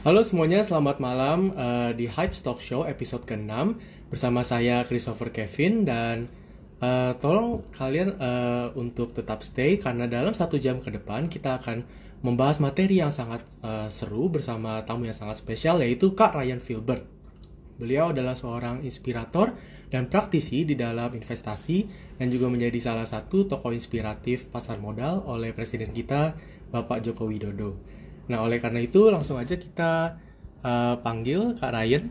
Halo semuanya, selamat malam uh, di Hype Stock Show episode ke-6 bersama saya Christopher Kevin dan uh, tolong kalian uh, untuk tetap stay karena dalam satu jam ke depan kita akan membahas materi yang sangat uh, seru bersama tamu yang sangat spesial yaitu Kak Ryan Filbert. Beliau adalah seorang inspirator dan praktisi di dalam investasi dan juga menjadi salah satu tokoh inspiratif pasar modal oleh presiden kita Bapak Joko Widodo. Nah, oleh karena itu langsung aja kita uh, panggil Kak Ryan.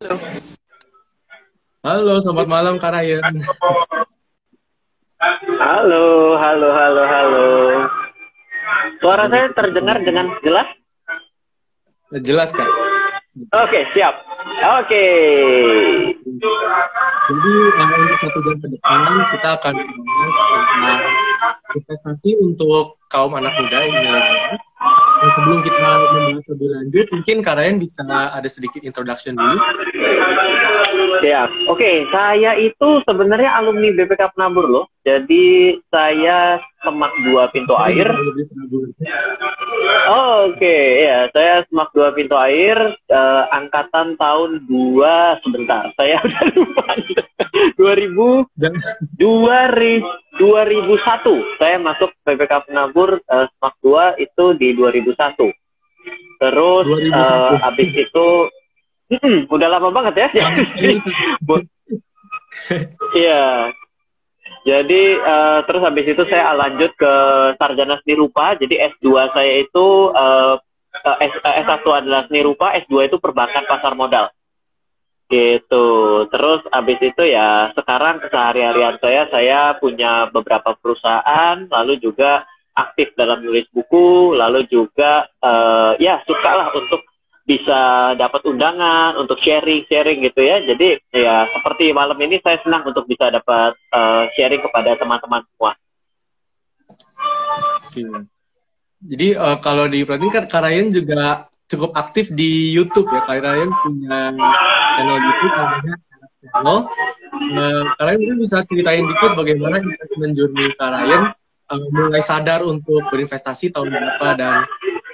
Halo. Halo, selamat malam Kak Ryan. Halo, halo, halo, halo. Suara saya terdengar dengan jelas? Jelas, Kak. Oke, siap. Oke. Jadi uh, untuk satu jam ke depan kita akan membahas tentang investasi untuk kaum anak muda ini. Dan sebelum kita membahas lebih lanjut, mungkin Karayan bisa ada sedikit introduction dulu. Siap. Oke, saya itu sebenarnya alumni BPK Penabur loh. Jadi saya Semak dua pintu air. Oh, Oke, okay. ya saya Semak dua pintu air uh, angkatan tahun dua sebentar. Saya udah lupa. 2000 dua ribu satu saya masuk BPK Penabur uh, Semak dua itu di 2001. Terus 2001. Uh, habis itu Hmm, udah lama banget ya. Iya. Jadi uh, terus habis itu saya lanjut ke sarjana seni rupa. Jadi S2 saya itu uh, S, S1 adalah seni rupa, S2 itu perbankan pasar modal. Gitu. Terus habis itu ya sekarang kesehari-harian saya saya punya beberapa perusahaan, lalu juga aktif dalam nulis buku, lalu juga uh, ya sukalah untuk bisa dapat undangan untuk sharing-sharing gitu ya. Jadi ya seperti malam ini saya senang untuk bisa dapat uh, sharing kepada teman-teman semua. Oke. Jadi uh, kalau diperhatiin kan Karayan juga cukup aktif di YouTube ya. Karayan punya channel YouTube namanya channel. Uh, Karayan mungkin bisa ceritain dikit bagaimana journey Karayan uh, mulai sadar untuk berinvestasi tahun berapa dan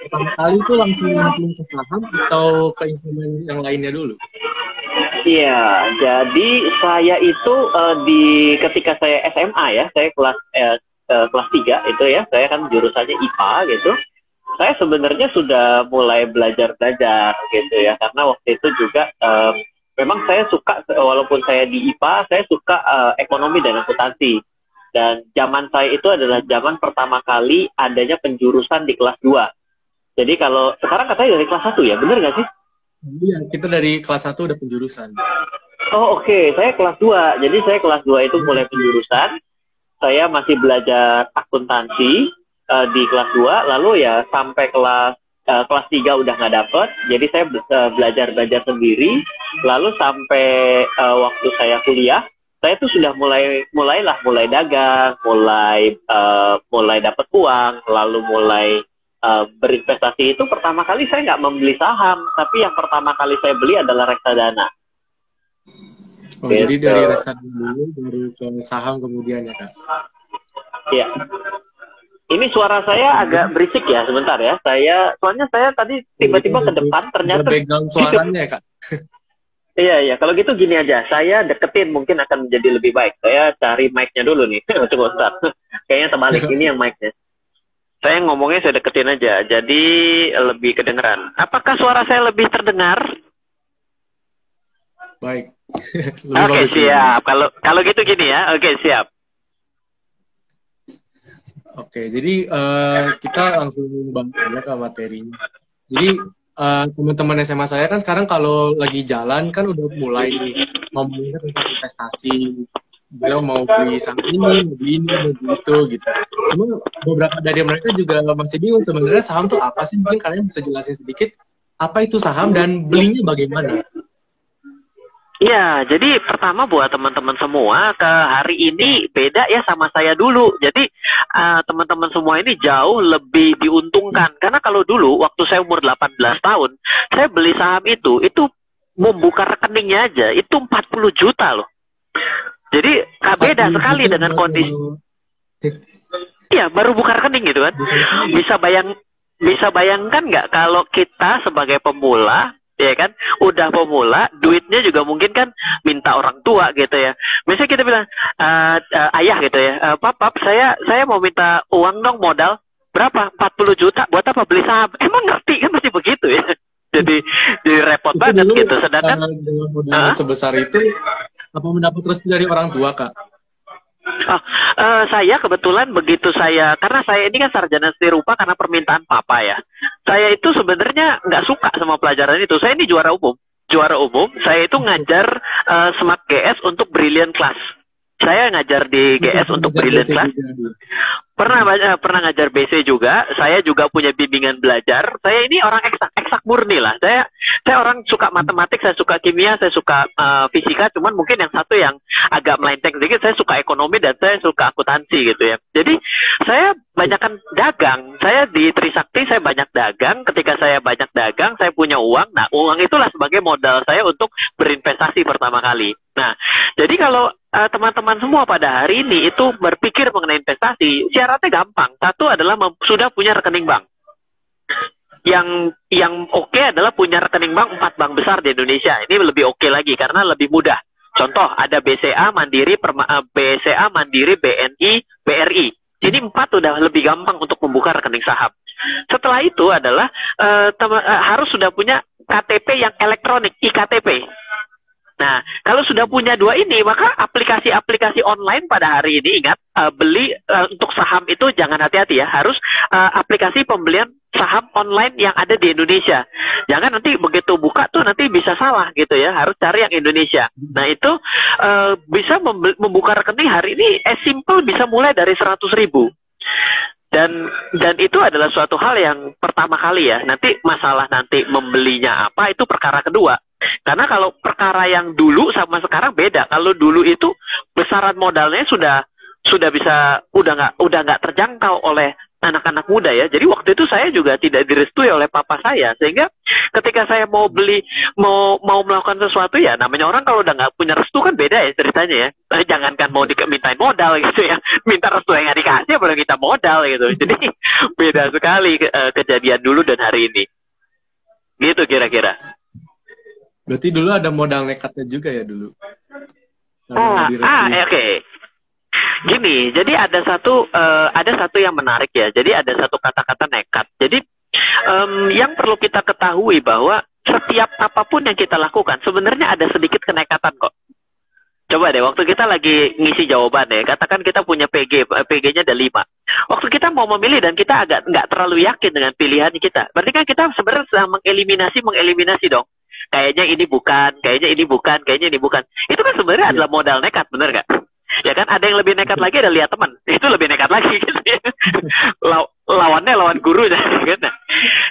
pertama kali itu langsung nyemplung ke saham atau ke instrumen yang lainnya dulu? Iya, jadi saya itu uh, di ketika saya SMA ya, saya kelas eh, uh, kelas 3 itu ya, saya kan jurusannya IPA gitu. Saya sebenarnya sudah mulai belajar-belajar gitu ya, karena waktu itu juga uh, memang saya suka walaupun saya di IPA, saya suka uh, ekonomi dan akuntansi. Dan zaman saya itu adalah zaman pertama kali adanya penjurusan di kelas 2 jadi kalau sekarang katanya dari kelas 1 ya, bener nggak sih? Iya, kita dari kelas 1 udah penjurusan. Oh oke, okay. saya kelas 2. Jadi saya kelas 2 itu mulai penjurusan. Saya masih belajar akuntansi uh, di kelas 2, lalu ya sampai kelas uh, kelas 3 udah nggak dapet. Jadi saya belajar-belajar sendiri. Lalu sampai uh, waktu saya kuliah, saya tuh sudah mulai mulailah mulai dagang, mulai uh, mulai dapat uang, lalu mulai uh, berinvestasi itu pertama kali saya nggak membeli saham, tapi yang pertama kali saya beli adalah reksadana. Oh, gitu. jadi dari reksadana dulu baru ke saham kemudian ya kak? Iya. Ini suara saya agak berisik ya sebentar ya. Saya soalnya saya tadi tiba-tiba ke depan ternyata background suaranya ya kak. Iya iya. Kalau gitu gini aja. Saya deketin mungkin akan menjadi lebih baik. Saya cari mic-nya dulu nih. Coba start. Kayaknya terbalik. Ini yang mic-nya. Saya ngomongnya saya deketin aja, jadi lebih kedengeran. Apakah suara saya lebih terdengar? Baik. Oke okay, siap. Kalau kalau gitu gini ya. Oke okay, siap. Oke, jadi uh, kita langsung bang ke materinya. Jadi uh, teman-teman SMA saya kan sekarang kalau lagi jalan kan udah mulai nih ngomongin tentang investasi, beliau mau beli saham ini, mau beli ini, mau beli itu gitu. Cuma beberapa dari mereka juga masih bingung sebenarnya saham tuh apa sih? Mungkin kalian bisa jelasin sedikit apa itu saham dan belinya bagaimana? Iya, jadi pertama buat teman-teman semua ke hari ini beda ya sama saya dulu. Jadi uh, teman-teman semua ini jauh lebih diuntungkan karena kalau dulu waktu saya umur 18 tahun, saya beli saham itu itu membuka rekeningnya aja itu 40 juta loh. Jadi beda sekali dengan kondisi. Iya, baru buka rekening gitu kan. Bisa bayang bisa bayangkan nggak kalau kita sebagai pemula ya kan udah pemula duitnya juga mungkin kan minta orang tua gitu ya. Misalnya kita bilang uh, uh, ayah gitu ya. Uh, pap pap saya saya mau minta uang dong modal berapa? 40 juta buat apa? Beli saham. Emang ngerti kan pasti begitu ya. Jadi jadi repot itu banget dulu, gitu. Sedangkan dengan modal uh, sebesar itu apa mendapat restu dari orang tua kak Oh, uh, saya kebetulan begitu saya karena saya ini kan sarjana seni rupa karena permintaan papa ya. Saya itu sebenarnya nggak suka sama pelajaran itu. Saya ini juara umum, juara umum. Saya itu ngajar uh, Smart GS untuk Brilliant Class. Saya ngajar di GS untuk Brilliant Class. Pernah uh, pernah ngajar BC juga. Saya juga punya bimbingan belajar. Saya ini orang eksak, eksak murni lah. Saya saya orang suka matematik, saya suka kimia, saya suka uh, fisika. Cuman mungkin yang satu yang agak melenceng sedikit, saya suka ekonomi dan saya suka akuntansi gitu ya. Jadi saya banyakkan dagang. Saya di Trisakti saya banyak dagang. Ketika saya banyak dagang, saya punya uang. Nah, uang itulah sebagai modal saya untuk berinvestasi pertama kali. Nah, jadi kalau eh, teman-teman semua pada hari ini itu berpikir mengenai investasi, syaratnya gampang. Satu adalah sudah punya rekening bank. Yang yang oke okay adalah punya rekening bank empat bank besar di Indonesia. Ini lebih oke okay lagi karena lebih mudah. Contoh ada BCA, Mandiri, Perma, eh, BCA, Mandiri, BNI, BRI. Ini empat sudah lebih gampang untuk membuka rekening saham. Setelah itu adalah uh, uh, harus sudah punya KTP yang elektronik, IKTP. Nah, kalau sudah punya dua ini, maka aplikasi-aplikasi online pada hari ini ingat uh, beli uh, untuk saham itu jangan hati-hati ya, harus uh, aplikasi pembelian saham online yang ada di Indonesia. Jangan nanti begitu buka tuh nanti bisa salah gitu ya, harus cari yang Indonesia. Nah, itu uh, bisa membuka rekening hari ini as simple bisa mulai dari 100 ribu. Dan dan itu adalah suatu hal yang pertama kali ya. Nanti masalah nanti membelinya apa itu perkara kedua karena kalau perkara yang dulu sama sekarang beda kalau dulu itu besaran modalnya sudah sudah bisa udah nggak udah nggak terjangkau oleh anak-anak muda ya. Jadi waktu itu saya juga tidak direstui oleh papa saya sehingga ketika saya mau beli mau mau melakukan sesuatu ya namanya orang kalau udah nggak punya restu kan beda ya ceritanya ya. Eh, jangankan mau dimintain modal gitu ya, minta restu yang dikasih boleh kita modal gitu. Jadi beda sekali uh, kejadian dulu dan hari ini. Gitu kira-kira. Berarti dulu ada modal nekatnya juga ya dulu. Ah, ah oke. Okay. Gini, jadi ada satu uh, ada satu yang menarik ya. Jadi ada satu kata-kata nekat. Jadi um, yang perlu kita ketahui bahwa setiap apa pun yang kita lakukan sebenarnya ada sedikit kenekatan kok. Coba deh, waktu kita lagi ngisi jawaban deh, katakan kita punya PG, eh, PG-nya ada lima. Waktu kita mau memilih dan kita agak nggak terlalu yakin dengan pilihan kita, berarti kan kita sebenarnya sedang mengeliminasi, mengeliminasi dong. Kayaknya ini bukan, kayaknya ini bukan, kayaknya ini bukan. Itu kan sebenarnya ya. adalah modal nekat, bener nggak? ya kan ada yang lebih nekat lagi ada lihat teman itu lebih nekat lagi gitu ya. Law, lawannya lawan gurunya gitu.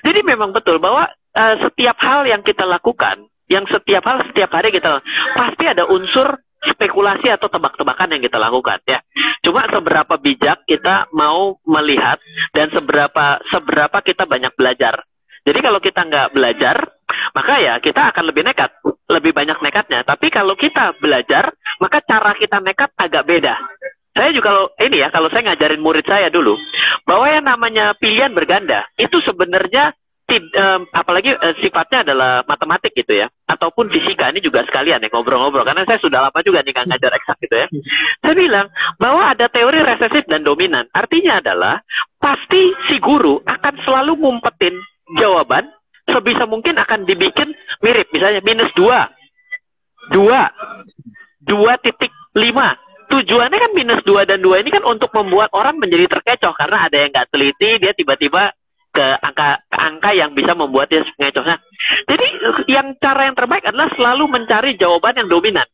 jadi memang betul bahwa uh, setiap hal yang kita lakukan yang setiap hal setiap hari kita pasti ada unsur spekulasi atau tebak-tebakan yang kita lakukan ya. Cuma seberapa bijak kita mau melihat dan seberapa seberapa kita banyak belajar. Jadi kalau kita nggak belajar, maka ya kita akan lebih nekat, lebih banyak nekatnya. Tapi kalau kita belajar, maka cara kita nekat agak beda. Saya juga kalau ini ya, kalau saya ngajarin murid saya dulu, bahwa yang namanya pilihan berganda itu sebenarnya apalagi uh, sifatnya adalah matematik gitu ya, ataupun fisika ini juga sekalian ya ngobrol-ngobrol karena saya sudah lama juga nih ngajar eksak gitu ya. Saya bilang bahwa ada teori resesif dan dominan. Artinya adalah pasti si guru akan selalu ngumpetin jawaban sebisa mungkin akan dibikin mirip. Misalnya minus dua, dua, dua titik lima. Tujuannya kan minus dua dan dua ini kan untuk membuat orang menjadi terkecoh karena ada yang nggak teliti, dia tiba-tiba ke angka ke angka yang bisa membuat dia mengecoh. Nah, jadi yang cara yang terbaik adalah selalu mencari jawaban yang dominan.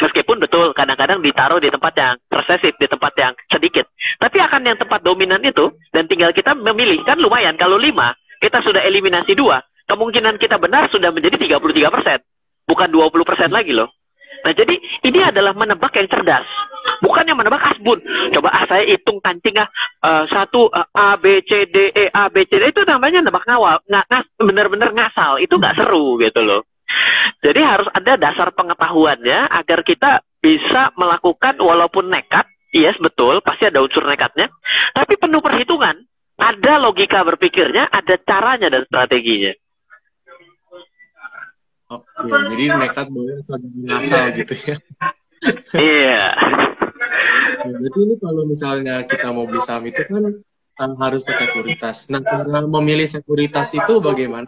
Meskipun betul kadang-kadang ditaruh di tempat yang resesif, di tempat yang sedikit. Tapi akan yang tempat dominan itu dan tinggal kita memilih kan lumayan kalau lima kita sudah eliminasi dua, kemungkinan kita benar sudah menjadi 33 persen, bukan 20 persen lagi loh. Nah jadi ini adalah menebak yang cerdas, bukan yang menebak asbun. Coba ah saya hitung kancing ah uh, satu uh, A B C D E A B C D itu namanya nebak ngawal, nggak ngas, benar-benar ngasal, itu nggak seru gitu loh. Jadi harus ada dasar pengetahuannya agar kita bisa melakukan walaupun nekat, yes betul, pasti ada unsur nekatnya, tapi penuh perhitungan. Ada logika berpikirnya, ada caranya dan strateginya. Oke, jadi nekat boleh asal ngasal gitu ya. Iya. Ya, berarti ini kalau misalnya kita mau beli saham itu kan uh, harus ke sekuritas. Nah, cara memilih sekuritas itu bagaimana?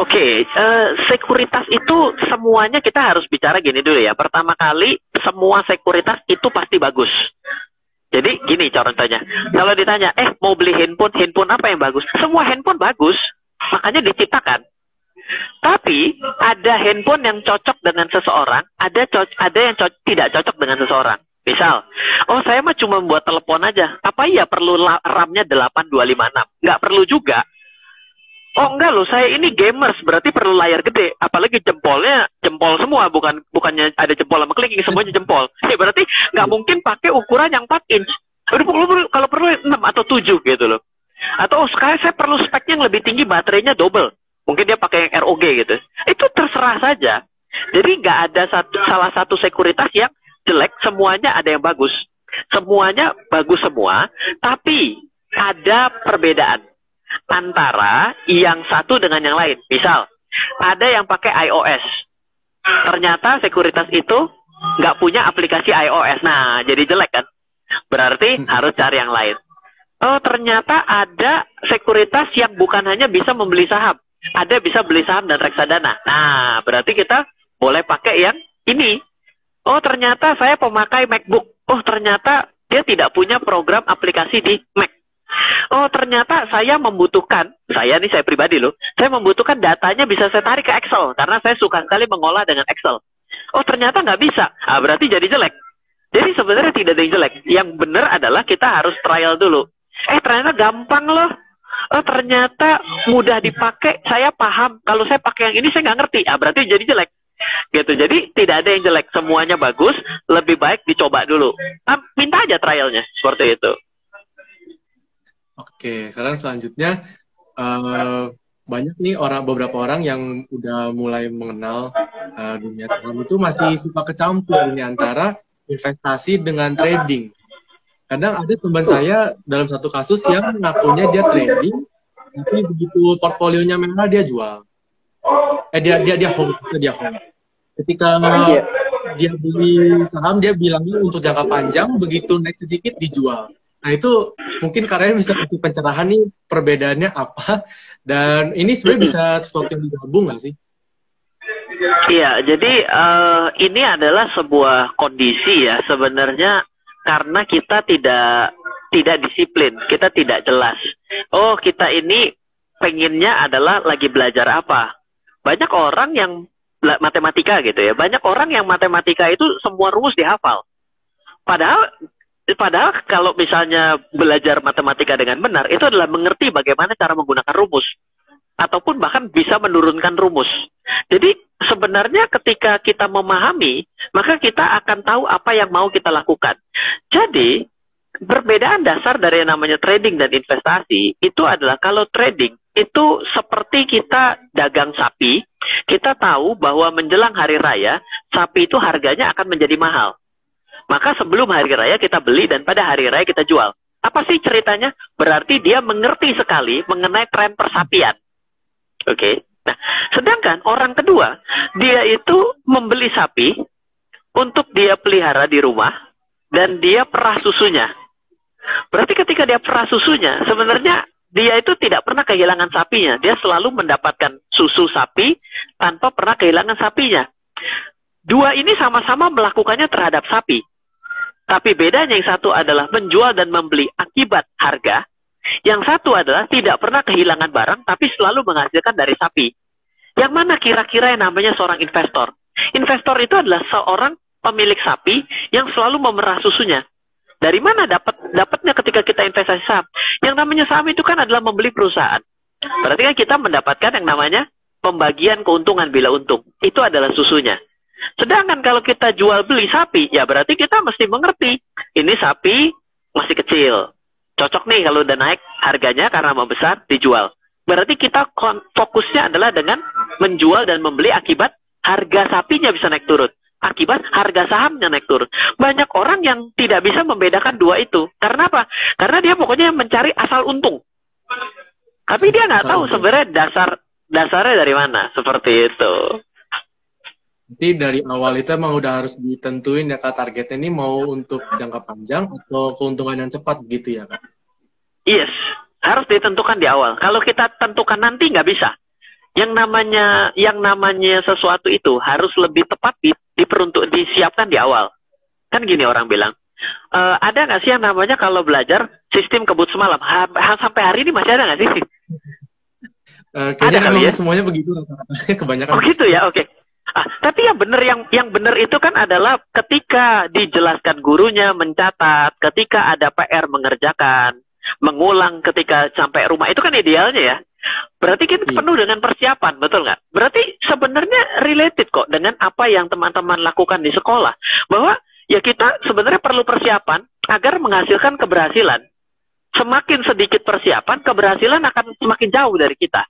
Oke, okay, uh, eh, sekuritas itu semuanya kita harus bicara gini dulu ya. Pertama kali semua sekuritas itu pasti bagus. Jadi gini contohnya, kalau ditanya, eh mau beli handphone, handphone apa yang bagus? Semua handphone bagus, makanya diciptakan. Tapi ada handphone yang cocok dengan seseorang, ada co ada yang co tidak cocok dengan seseorang. Misal, oh saya mah cuma buat telepon aja. Apa iya perlu RAM-nya 8256? Nggak perlu juga. Oh enggak loh, saya ini gamers, berarti perlu layar gede. Apalagi jempolnya jempol semua, bukan bukannya ada jempol sama clicking, semuanya jempol. Ya, berarti nggak mungkin pakai ukuran yang 4 inch. Kalau perlu 6 atau 7 gitu loh. Atau oh, sekarang saya perlu spek yang lebih tinggi, baterainya double. Mungkin dia pakai yang ROG gitu. Itu terserah saja. Jadi nggak ada satu, salah satu sekuritas yang jelek, semuanya ada yang bagus. Semuanya bagus semua, tapi ada perbedaan antara yang satu dengan yang lain. Misal, ada yang pakai iOS. Ternyata sekuritas itu nggak punya aplikasi iOS. Nah, jadi jelek kan? Berarti harus cari yang lain. Oh, ternyata ada sekuritas yang bukan hanya bisa membeli saham, ada bisa beli saham dan reksadana. Nah, berarti kita boleh pakai yang ini. Oh, ternyata saya pemakai MacBook. Oh, ternyata dia tidak punya program aplikasi di Mac. Oh, ternyata saya membutuhkan, saya nih saya pribadi loh, saya membutuhkan datanya bisa saya tarik ke Excel karena saya suka sekali mengolah dengan Excel. Oh, ternyata nggak bisa. Ah, berarti jadi jelek. Jadi sebenarnya tidak ada yang jelek. Yang benar adalah kita harus trial dulu. Eh, ternyata gampang loh oh ternyata mudah dipakai, saya paham. Kalau saya pakai yang ini saya nggak ngerti, ah berarti jadi jelek. Gitu. Jadi tidak ada yang jelek, semuanya bagus. Lebih baik dicoba dulu. Nah, minta aja trialnya seperti itu. Oke, sekarang selanjutnya uh, banyak nih orang beberapa orang yang udah mulai mengenal uh, dunia saham itu masih suka kecampur ini antara investasi dengan trading. Kadang ada teman saya dalam satu kasus yang ngakunya dia trading tapi begitu portfolionya merah dia jual. Eh dia dia dia hold dia hold. Ketika yeah. dia beli saham dia bilangnya untuk jangka panjang begitu naik sedikit dijual nah itu mungkin kalian bisa kasih pencerahan nih perbedaannya apa dan ini sebenarnya bisa sesuatu yang digabung nggak sih Iya, jadi uh, ini adalah sebuah kondisi ya sebenarnya karena kita tidak tidak disiplin, kita tidak jelas. Oh, kita ini pengennya adalah lagi belajar apa. Banyak orang yang matematika gitu ya. Banyak orang yang matematika itu semua rumus dihafal. Padahal padahal kalau misalnya belajar matematika dengan benar itu adalah mengerti bagaimana cara menggunakan rumus ataupun bahkan bisa menurunkan rumus. Jadi sebenarnya ketika kita memahami, maka kita akan tahu apa yang mau kita lakukan. Jadi perbedaan dasar dari yang namanya trading dan investasi itu adalah kalau trading itu seperti kita dagang sapi, kita tahu bahwa menjelang hari raya sapi itu harganya akan menjadi mahal. Maka sebelum hari raya kita beli dan pada hari raya kita jual. Apa sih ceritanya? Berarti dia mengerti sekali mengenai tren persapian. Oke. Okay? Nah, sedangkan orang kedua, dia itu membeli sapi untuk dia pelihara di rumah dan dia perah susunya. Berarti ketika dia perah susunya, sebenarnya dia itu tidak pernah kehilangan sapinya. Dia selalu mendapatkan susu sapi tanpa pernah kehilangan sapinya. Dua ini sama-sama melakukannya terhadap sapi. Tapi bedanya yang satu adalah menjual dan membeli akibat harga, yang satu adalah tidak pernah kehilangan barang, tapi selalu menghasilkan dari sapi. Yang mana kira-kira yang namanya seorang investor? Investor itu adalah seorang pemilik sapi yang selalu memerah susunya. Dari mana dapat dapatnya ketika kita investasi saham? Yang namanya saham itu kan adalah membeli perusahaan. Berarti kan kita mendapatkan yang namanya pembagian keuntungan bila untung. Itu adalah susunya. Sedangkan kalau kita jual beli sapi, ya berarti kita mesti mengerti ini sapi masih kecil, cocok nih kalau udah naik harganya karena mau besar dijual. Berarti kita fokusnya adalah dengan menjual dan membeli akibat harga sapinya bisa naik turun. Akibat harga sahamnya naik turun. Banyak orang yang tidak bisa membedakan dua itu. Karena apa? Karena dia pokoknya mencari asal untung. Tapi dia nggak tahu sebenarnya dasar dasarnya dari mana. Seperti itu. Jadi dari awal itu emang udah harus ditentuin ya kak targetnya ini mau untuk jangka panjang atau keuntungan yang cepat gitu ya kak? Yes, harus ditentukan di awal. Kalau kita tentukan nanti nggak bisa. Yang namanya yang namanya sesuatu itu harus lebih tepat di, diperuntuk disiapkan di awal. Kan gini orang bilang. E, ada nggak sih yang namanya kalau belajar sistem kebut semalam? Ha, ha, sampai hari ini masih ada nggak sih? Uh, kayaknya ada ya? semuanya begitu kebanyakan. Oh gitu ya, oke. Okay. Ah, tapi yang benar yang yang benar itu kan adalah ketika dijelaskan gurunya mencatat, ketika ada PR mengerjakan, mengulang ketika sampai rumah itu kan idealnya ya. Berarti kita iya. penuh dengan persiapan, betul nggak? Berarti sebenarnya related kok dengan apa yang teman-teman lakukan di sekolah. Bahwa ya kita sebenarnya perlu persiapan agar menghasilkan keberhasilan. Semakin sedikit persiapan, keberhasilan akan semakin jauh dari kita.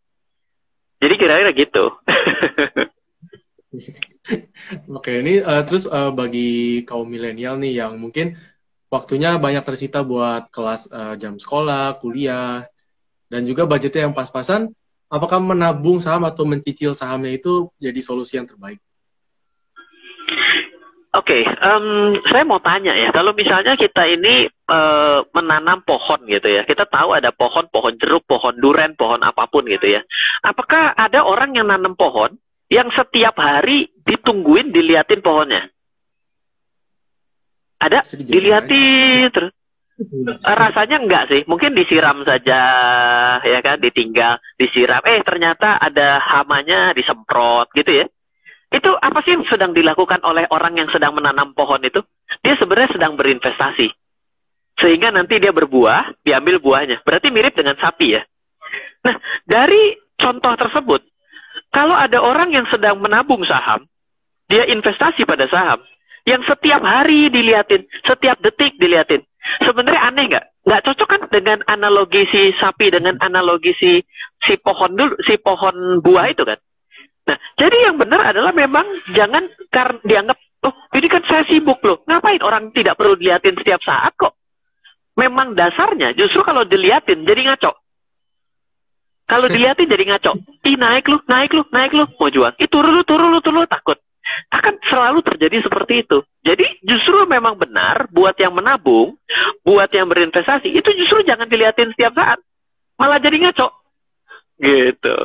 Jadi kira-kira gitu. Oke, ini uh, terus uh, bagi kaum milenial nih yang mungkin waktunya banyak tersita buat kelas uh, jam sekolah, kuliah, dan juga budgetnya yang pas-pasan, apakah menabung saham atau mencicil sahamnya itu jadi solusi yang terbaik? Oke, okay, um, saya mau tanya ya, kalau misalnya kita ini uh, menanam pohon gitu ya, kita tahu ada pohon, pohon jeruk, pohon duren, pohon apa pun gitu ya. Apakah ada orang yang nanam pohon yang setiap hari ditungguin, diliatin pohonnya? Ada dilihatin terus. Rasanya enggak sih, mungkin disiram saja ya kan, ditinggal, disiram. Eh ternyata ada hamanya disemprot gitu ya. Itu apa sih yang sedang dilakukan oleh orang yang sedang menanam pohon itu? Dia sebenarnya sedang berinvestasi. Sehingga nanti dia berbuah, diambil buahnya. Berarti mirip dengan sapi ya. Nah, dari contoh tersebut, kalau ada orang yang sedang menabung saham, dia investasi pada saham, yang setiap hari diliatin, setiap detik diliatin. Sebenarnya aneh nggak? Nggak cocok kan dengan analogi si sapi dengan analogi si si pohon dulu, si pohon buah itu kan? Nah, jadi yang benar adalah memang jangan karena dianggap, oh ini kan saya sibuk loh, ngapain orang tidak perlu diliatin setiap saat kok? Memang dasarnya justru kalau diliatin jadi ngaco. Kalau diliatin jadi ngaco. Ih naik lu, naik lu, naik lu, mau jual. Ih turun lu, turun lu, turun lu, takut akan selalu terjadi seperti itu. Jadi justru memang benar buat yang menabung, buat yang berinvestasi, itu justru jangan dilihatin setiap saat. Malah jadi ngaco. Gitu.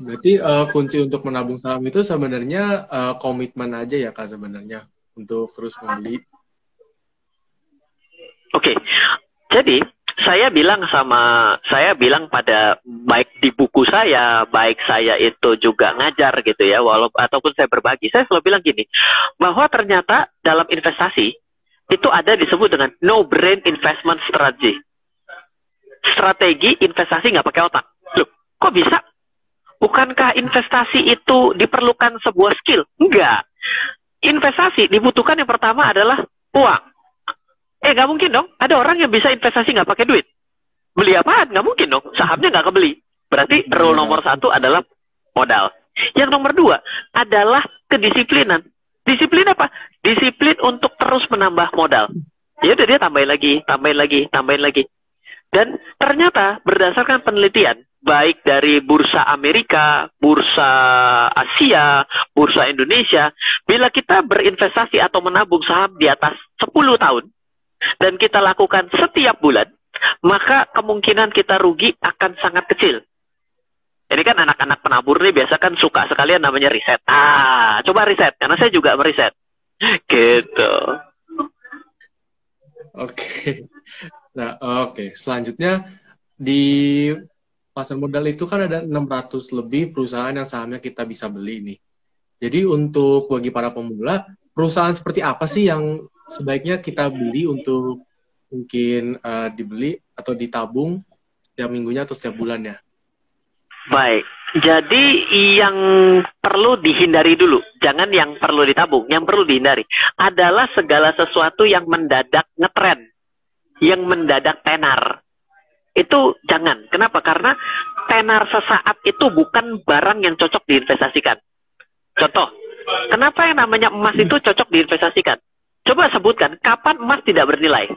Berarti uh, kunci untuk menabung saham itu sebenarnya uh, komitmen aja ya Kak sebenarnya untuk terus membeli. Oke. Okay. Jadi saya bilang sama saya bilang pada baik di buku saya, baik saya itu juga ngajar gitu ya, walaupun ataupun saya berbagi, saya selalu bilang gini, bahwa ternyata dalam investasi itu ada disebut dengan no brain investment strategy. Strategi investasi nggak pakai otak. Loh, kok bisa? Bukankah investasi itu diperlukan sebuah skill? Enggak. Investasi dibutuhkan yang pertama adalah uang Eh nggak mungkin dong. Ada orang yang bisa investasi nggak pakai duit. Beli apaan? Nggak mungkin dong. Sahamnya nggak kebeli. Berarti rule nomor satu adalah modal. Yang nomor dua adalah kedisiplinan. Disiplin apa? Disiplin untuk terus menambah modal. Ya udah dia tambahin lagi, tambahin lagi, tambahin lagi. Dan ternyata berdasarkan penelitian, baik dari bursa Amerika, bursa Asia, bursa Indonesia, bila kita berinvestasi atau menabung saham di atas 10 tahun, dan kita lakukan setiap bulan, maka kemungkinan kita rugi akan sangat kecil. Ini kan anak-anak penabur nih biasa kan suka sekalian namanya riset. Ah, coba riset karena saya juga meriset. Gitu. Oke. Nah, oke. Selanjutnya di pasar modal itu kan ada 600 lebih perusahaan yang sahamnya kita bisa beli nih. Jadi untuk bagi para pemula, perusahaan seperti apa sih yang sebaiknya kita beli untuk mungkin uh, dibeli atau ditabung setiap minggunya atau setiap bulannya? Baik, jadi yang perlu dihindari dulu, jangan yang perlu ditabung, yang perlu dihindari adalah segala sesuatu yang mendadak ngetren, yang mendadak tenar. itu jangan. Kenapa? Karena tenar sesaat itu bukan barang yang cocok diinvestasikan. Contoh, kenapa yang namanya emas itu cocok diinvestasikan? Coba sebutkan, kapan emas tidak bernilai?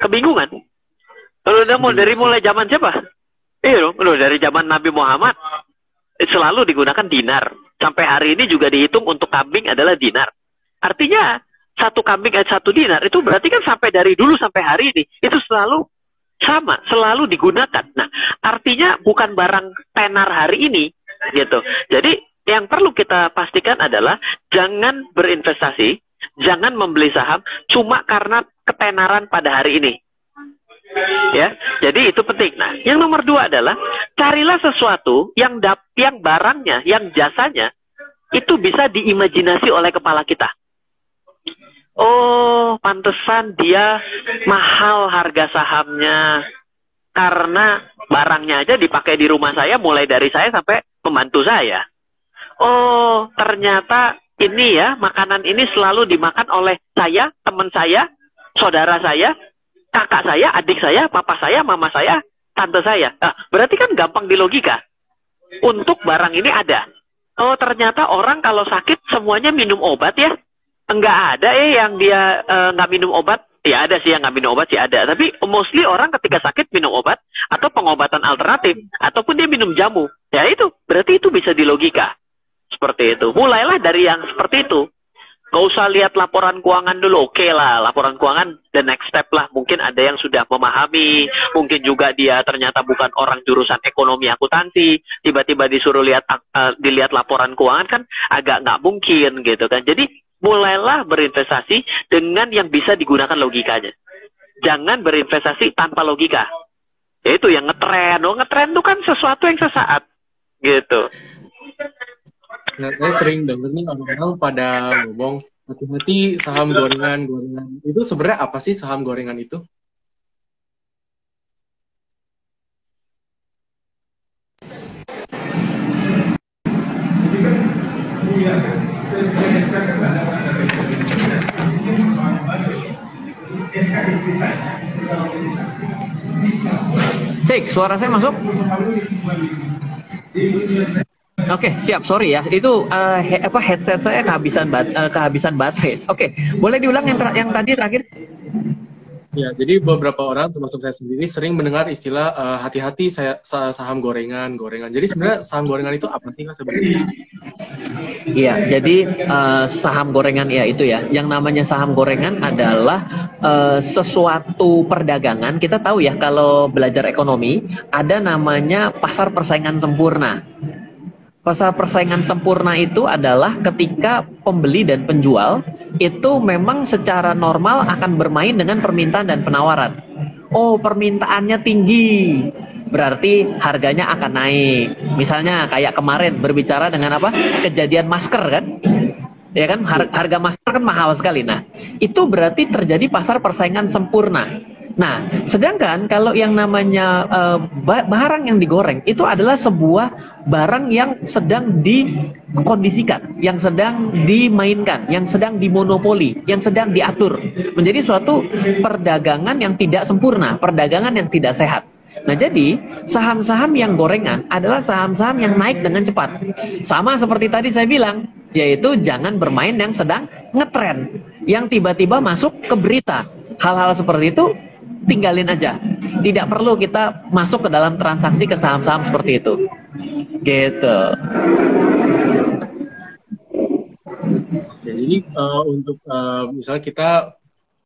Kebingungan. Kalau udah mau dari mulai zaman siapa? Iya dong, dari zaman Nabi Muhammad selalu digunakan dinar. Sampai hari ini juga dihitung untuk kambing adalah dinar. Artinya satu kambing eh, satu dinar itu berarti kan sampai dari dulu sampai hari ini itu selalu sama, selalu digunakan. Nah, artinya bukan barang tenar hari ini gitu. Jadi yang perlu kita pastikan adalah jangan berinvestasi, jangan membeli saham cuma karena ketenaran pada hari ini. Ya, jadi itu penting. Nah, yang nomor dua adalah carilah sesuatu yang dap, yang barangnya, yang jasanya itu bisa diimajinasi oleh kepala kita. Oh, pantesan dia mahal harga sahamnya. Karena barangnya aja dipakai di rumah saya mulai dari saya sampai pembantu saya. Oh, ternyata ini ya, makanan ini selalu dimakan oleh saya, teman saya, saudara saya, kakak saya, adik saya, papa saya, mama saya, tante saya. Nah, berarti kan gampang di logika. Untuk barang ini ada. Oh, ternyata orang kalau sakit semuanya minum obat ya enggak ada eh yang dia uh, nggak minum obat ya ada sih yang nggak minum obat sih ada tapi mostly orang ketika sakit minum obat atau pengobatan alternatif ataupun dia minum jamu ya itu berarti itu bisa dilogika seperti itu mulailah dari yang seperti itu Gak usah lihat laporan keuangan dulu, oke okay lah, laporan keuangan the next step lah. Mungkin ada yang sudah memahami, mungkin juga dia ternyata bukan orang jurusan ekonomi akuntansi, tiba-tiba disuruh lihat uh, dilihat laporan keuangan kan agak nggak mungkin gitu kan. Jadi mulailah berinvestasi dengan yang bisa digunakan logikanya. Jangan berinvestasi tanpa logika. Itu yang ngetren. Oh, ngetren itu kan sesuatu yang sesaat. Gitu. Nah, saya sering denger nih orang-orang pada ngomong, hati-hati saham gorengan, gorengan. Itu sebenarnya apa sih saham gorengan itu? Cek, suara saya masuk? Oke, okay, siap. Sorry ya, itu uh, he, apa headset saya kehabisan bat, uh, kehabisan baterai. Oke, okay. boleh diulang yang yang tadi terakhir? Ya, jadi beberapa orang termasuk saya sendiri sering mendengar istilah uh, hati-hati saya saham gorengan, gorengan. Jadi sebenarnya saham gorengan itu apa sih sebenarnya? Iya, jadi uh, saham gorengan ya itu ya. Yang namanya saham gorengan adalah uh, sesuatu perdagangan. Kita tahu ya kalau belajar ekonomi ada namanya pasar persaingan sempurna. Pasar persaingan sempurna itu adalah ketika pembeli dan penjual itu memang secara normal akan bermain dengan permintaan dan penawaran. Oh, permintaannya tinggi, berarti harganya akan naik. Misalnya kayak kemarin berbicara dengan apa? Kejadian masker kan? Ya kan harga masker kan mahal sekali. Nah, itu berarti terjadi pasar persaingan sempurna. Nah, sedangkan kalau yang namanya uh, barang yang digoreng itu adalah sebuah barang yang sedang dikondisikan, yang sedang dimainkan, yang sedang dimonopoli, yang sedang diatur. Menjadi suatu perdagangan yang tidak sempurna, perdagangan yang tidak sehat. Nah jadi saham-saham yang gorengan adalah saham-saham yang naik dengan cepat. Sama seperti tadi saya bilang, yaitu jangan bermain yang sedang ngetren, yang tiba-tiba masuk ke berita. Hal-hal seperti itu tinggalin aja. Tidak perlu kita masuk ke dalam transaksi ke saham-saham seperti itu. Gitu. Jadi uh, untuk uh, misalnya kita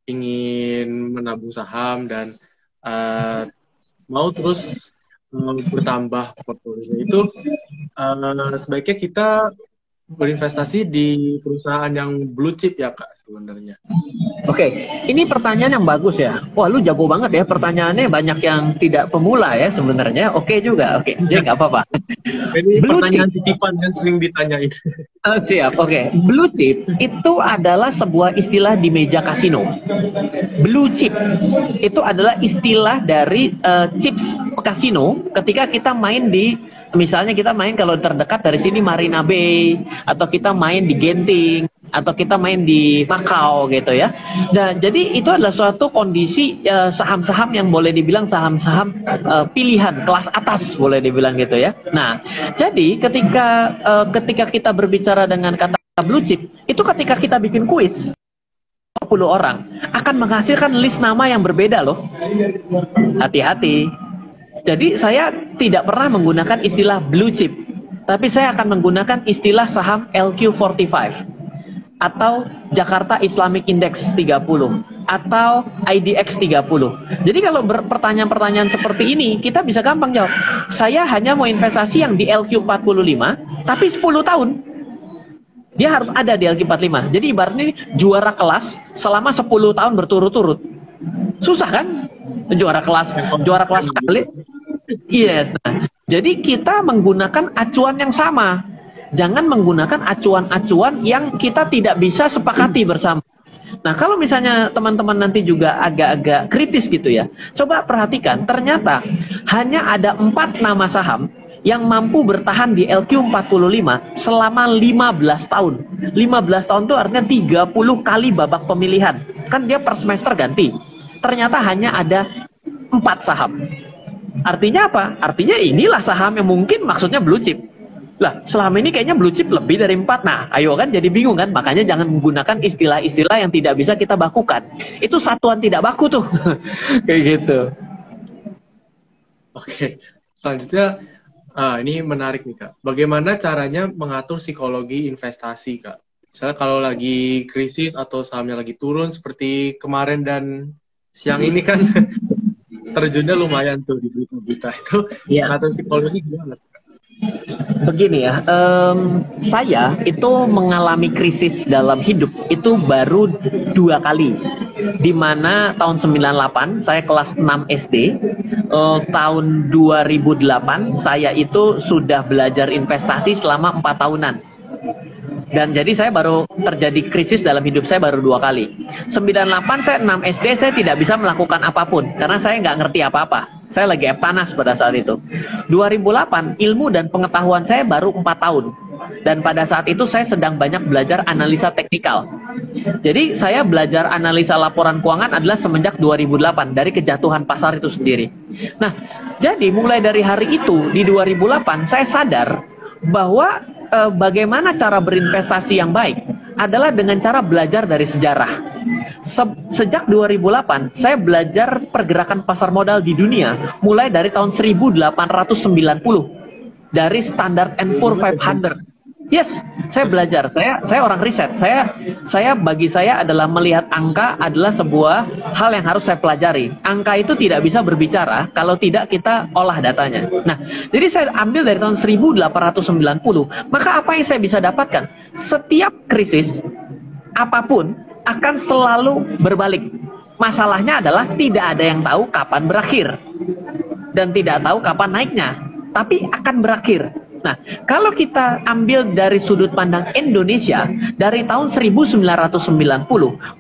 ingin menabung saham dan uh, mau terus uh, bertambah portfolio itu uh, sebaiknya kita berinvestasi di perusahaan yang blue chip ya kak sebenarnya. Oke, okay. ini pertanyaan yang bagus ya. Wah, lu jago banget ya. Pertanyaannya banyak yang tidak pemula ya sebenarnya. Oke okay juga. Oke, okay. jadi nggak apa-apa. Ini blue pertanyaan chip. titipan yang sering ditanyain. Oh, siap. Oke, okay. blue chip itu adalah sebuah istilah di meja kasino. Blue chip itu adalah istilah dari uh, chips kasino ketika kita main di misalnya kita main kalau terdekat dari sini Marina Bay atau kita main di Genting atau kita main di Macau gitu ya. Dan jadi itu adalah suatu kondisi saham saham-saham yang boleh dibilang saham-saham uh, pilihan kelas atas boleh dibilang gitu ya. Nah, jadi ketika uh, ketika kita berbicara dengan kata blue chip, itu ketika kita bikin kuis 10 orang akan menghasilkan list nama yang berbeda loh. Hati-hati. Jadi saya tidak pernah menggunakan istilah blue chip, tapi saya akan menggunakan istilah saham LQ45 atau Jakarta Islamic Index 30 atau IDX 30. Jadi kalau pertanyaan-pertanyaan seperti ini, kita bisa gampang jawab. Saya hanya mau investasi yang di LQ45, tapi 10 tahun. Dia harus ada di LQ45. Jadi ibaratnya juara kelas selama 10 tahun berturut-turut. Susah kan? Juara kelas, juara kelas kali Yes. Nah, jadi kita menggunakan acuan yang sama. Jangan menggunakan acuan-acuan yang kita tidak bisa sepakati bersama. Nah, kalau misalnya teman-teman nanti juga agak-agak kritis gitu ya, coba perhatikan, ternyata hanya ada empat nama saham yang mampu bertahan di LQ45 selama 15 tahun. 15 tahun itu artinya 30 kali babak pemilihan. Kan dia per semester ganti. Ternyata hanya ada empat saham. Artinya apa? Artinya inilah saham yang mungkin maksudnya blue chip. Lah, selama ini kayaknya blue chip lebih dari empat. Nah, ayo kan jadi bingung kan? Makanya jangan menggunakan istilah-istilah yang tidak bisa kita bakukan. Itu satuan tidak baku tuh. Kayak gitu. Oke, selanjutnya ah, ini menarik nih kak. Bagaimana caranya mengatur psikologi investasi kak? Misalnya kalau lagi krisis atau sahamnya lagi turun seperti kemarin dan siang ini kan terjunnya lumayan tuh di berita-berita itu. Iya. Atau psikologi gimana? Begini ya, um, saya itu mengalami krisis dalam hidup itu baru dua kali. Di mana tahun 98 saya kelas 6 SD, uh, tahun 2008 saya itu sudah belajar investasi selama empat tahunan dan jadi saya baru terjadi krisis dalam hidup saya baru dua kali. 98 saya 6 SD saya tidak bisa melakukan apa pun karena saya nggak ngerti apa-apa. Saya lagi panas pada saat itu. 2008 ilmu dan pengetahuan saya baru 4 tahun. Dan pada saat itu saya sedang banyak belajar analisa teknikal. Jadi saya belajar analisa laporan keuangan adalah semenjak 2008 dari kejatuhan pasar itu sendiri. Nah, jadi mulai dari hari itu di 2008 saya sadar bahwa eh, bagaimana cara berinvestasi yang baik adalah dengan cara belajar dari sejarah. Se sejak 2008, saya belajar pergerakan pasar modal di dunia mulai dari tahun 1890 dari Standard Poor's 500 Yes, saya belajar. Saya saya orang riset. Saya saya bagi saya adalah melihat angka adalah sebuah hal yang harus saya pelajari. Angka itu tidak bisa berbicara kalau tidak kita olah datanya. Nah, jadi saya ambil dari tahun 1890. Maka apa yang saya bisa dapatkan? Setiap krisis apa pun akan selalu berbalik. Masalahnya adalah tidak ada yang tahu kapan berakhir dan tidak tahu kapan naiknya, tapi akan berakhir. Nah, kalau kita ambil dari sudut pandang Indonesia, dari tahun 1990,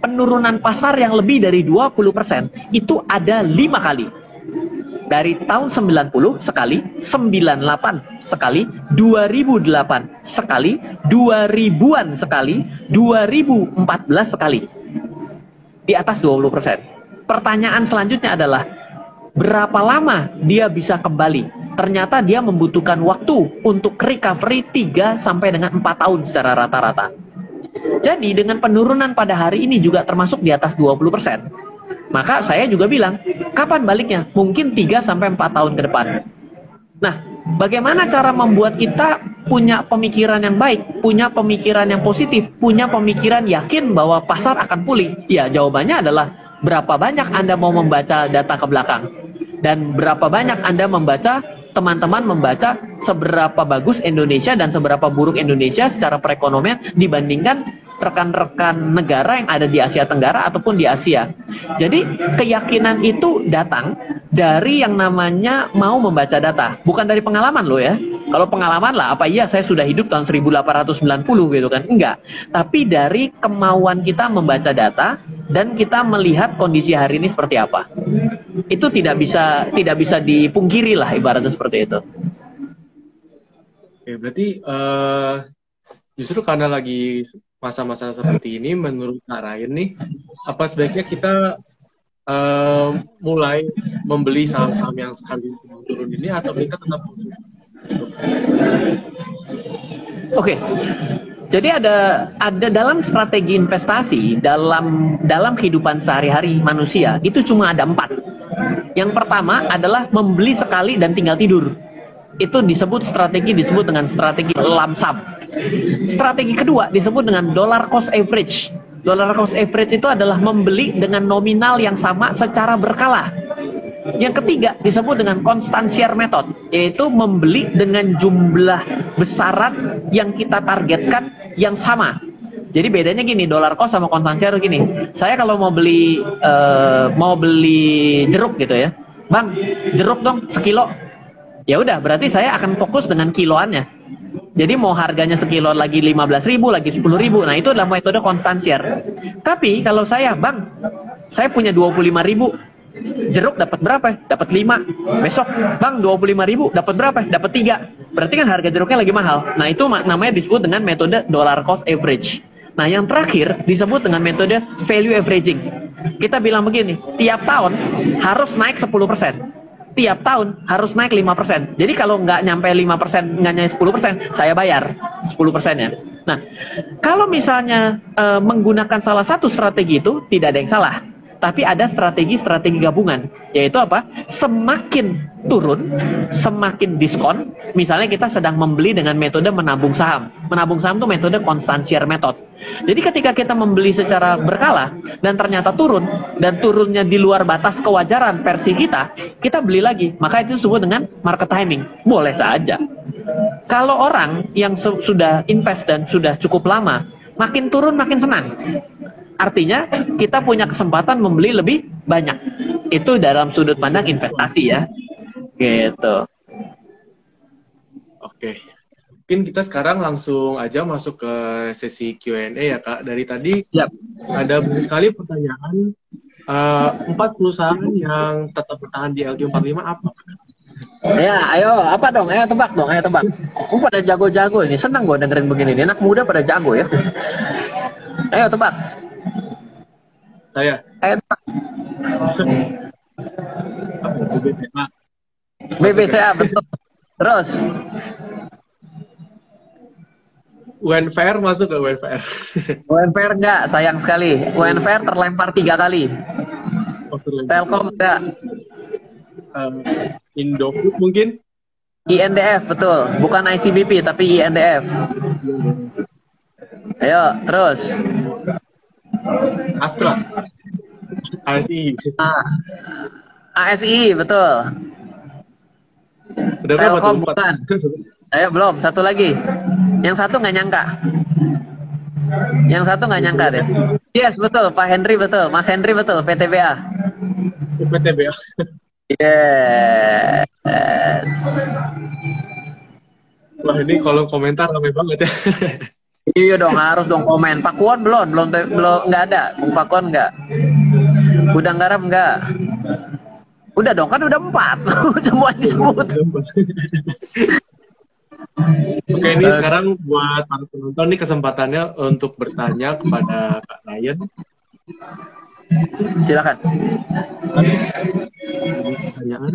penurunan pasar yang lebih dari 20% itu ada lima kali. Dari tahun 90 sekali, 98 sekali, 2008 sekali, 2000-an sekali, 2014 sekali. Di atas 20%. Pertanyaan selanjutnya adalah, berapa lama dia bisa kembali? ternyata dia membutuhkan waktu untuk recovery 3 sampai dengan 4 tahun secara rata-rata. Jadi dengan penurunan pada hari ini juga termasuk di atas 20%. Maka saya juga bilang, kapan baliknya? Mungkin 3 sampai 4 tahun ke depan. Nah, bagaimana cara membuat kita punya pemikiran yang baik, punya pemikiran yang positif, punya pemikiran yakin bahwa pasar akan pulih? Ya, jawabannya adalah berapa banyak Anda mau membaca data ke belakang dan berapa banyak Anda membaca teman-teman membaca seberapa bagus Indonesia dan seberapa buruk Indonesia secara perekonomian dibandingkan rekan-rekan negara yang ada di Asia Tenggara ataupun di Asia. Jadi keyakinan itu datang dari yang namanya mau membaca data, bukan dari pengalaman loh ya. Kalau pengalaman lah, apa iya saya sudah hidup tahun 1890 gitu kan? Enggak. Tapi dari kemauan kita membaca data dan kita melihat kondisi hari ini seperti apa. Itu tidak bisa tidak bisa dipungkiri lah ibaratnya seperti itu. Oke, berarti uh, justru karena lagi masa-masa seperti ini menurut Kak Ryan nih apa sebaiknya kita uh, mulai membeli saham-saham yang harga turun ini atau kita tetap konsisten? Oke. Okay. Jadi ada ada dalam strategi investasi dalam dalam kehidupan sehari-hari manusia itu cuma ada empat. Yang pertama adalah membeli sekali dan tinggal tidur. Itu disebut strategi disebut dengan strategi lamsam. Strategi kedua disebut dengan dollar cost average. Dollar cost average itu adalah membeli dengan nominal yang sama secara berkala. Yang ketiga disebut dengan konstansier method, yaitu membeli dengan jumlah besaran yang kita targetkan yang sama. Jadi bedanya gini, dolar cost sama konstansier gini. Saya kalau mau beli uh, mau beli jeruk gitu ya, bang jeruk dong sekilo. Ya udah, berarti saya akan fokus dengan kiloannya. Jadi mau harganya sekilo lagi 15 ribu, lagi 10 ribu. Nah itu adalah metode konstansier. Tapi kalau saya, bang, saya punya 25 ribu jeruk dapat berapa? Dapat 5. Besok, Bang, 25 ribu dapat berapa? Dapat 3. Berarti kan harga jeruknya lagi mahal. Nah, itu namanya disebut dengan metode dollar cost average. Nah, yang terakhir disebut dengan metode value averaging. Kita bilang begini, tiap tahun harus naik 10%. Tiap tahun harus naik 5%. Jadi kalau nggak nyampe 5%, nggak nyampe 10%, saya bayar 10% ya. Nah, kalau misalnya e, menggunakan salah satu strategi itu, tidak ada yang salah tapi ada strategi-strategi gabungan, yaitu apa? Semakin turun, semakin diskon. Misalnya kita sedang membeli dengan metode menabung saham. Menabung saham itu metode konstansier method. Jadi ketika kita membeli secara berkala dan ternyata turun dan turunnya di luar batas kewajaran versi kita, kita beli lagi. Maka itu disebut dengan market timing. Boleh saja. Kalau orang yang sudah invest dan sudah cukup lama, makin turun makin senang. Artinya kita punya kesempatan membeli lebih banyak. Itu dalam sudut pandang investasi ya. Gitu. Oke. Mungkin kita sekarang langsung aja masuk ke sesi Q&A ya Kak. Dari tadi yep. ada banyak sekali pertanyaan. Uh, empat perusahaan yang tetap bertahan di LQ45 apa? Ya, ayo apa dong? Ayo tebak dong, ayo tebak. Gue pada jago-jago ini, senang gue dengerin begini. Ini anak muda pada jago ya. Ayo tebak. Saya. Eh, BBCA. BBCA betul. Terus. UNVR masuk ke UNVR? UNVR enggak, sayang sekali. UNVR terlempar tiga kali. Oh, Telkom enggak. Um, Indofood mungkin? INDF betul, bukan ICBP tapi INDF. Ayo, terus. Astra. ASI. Ah. ASI, betul. Udah berapa tuh? Bukan. Ayo, belum. Satu lagi. Yang satu nggak nyangka. Yang satu nggak nyangka deh. Yes, betul. Pak Henry betul. Mas Henry betul. PTBA. PTBA. Yes. Wah ini kalau komentar rame banget ya. Iya dong, harus dong komen. Pakuan belum, belum belum nggak ada. Bung Pakuan nggak. Udang garam nggak. Udah dong, kan udah empat. Semua disebut. Oke, ini sekarang buat para penonton ini kesempatannya untuk bertanya kepada Kak Ryan. Silakan. Pertanyaan.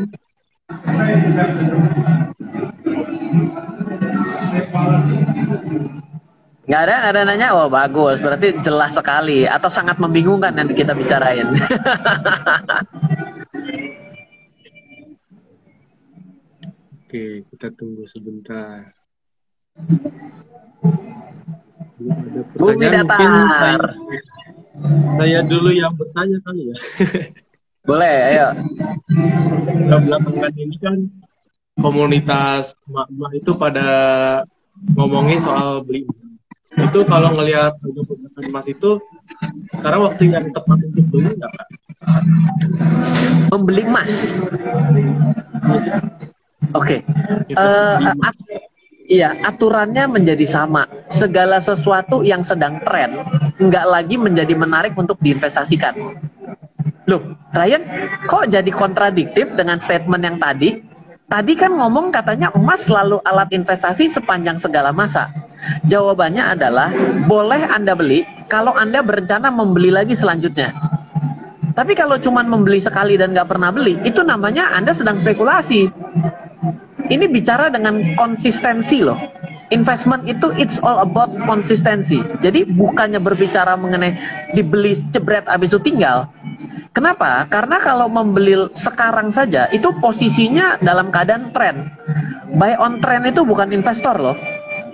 Nggak ada, nggak ada nanya. Oh bagus, berarti jelas sekali atau sangat membingungkan nanti kita bicarain. Oke, kita tunggu sebentar. ada pertanyaan mungkin saya, saya dulu yang bertanya kali ya. Boleh, ayo. Belakangan ini kan komunitas mak-mak itu pada ngomongin soal beli itu kalau ngelihat harga emas itu sekarang waktu yang tepat untuk beli nggak pak? Membeli emas. Oke. Okay. Uh, eh, iya, aturannya menjadi sama. Segala sesuatu yang sedang tren nggak lagi menjadi menarik untuk diinvestasikan. Loh, Ryan, kok jadi kontradiktif dengan statement yang tadi? Tadi kan ngomong katanya emas selalu alat investasi sepanjang segala masa. Jawabannya adalah boleh Anda beli kalau Anda berencana membeli lagi selanjutnya. Tapi kalau cuma membeli sekali dan nggak pernah beli, itu namanya Anda sedang spekulasi. Ini bicara dengan konsistensi loh. Investment itu it's all about konsistensi. Jadi bukannya berbicara mengenai dibeli jebret habis itu tinggal, Kenapa? Karena kalau membeli sekarang saja itu posisinya dalam keadaan tren. Buy on trend itu bukan investor loh.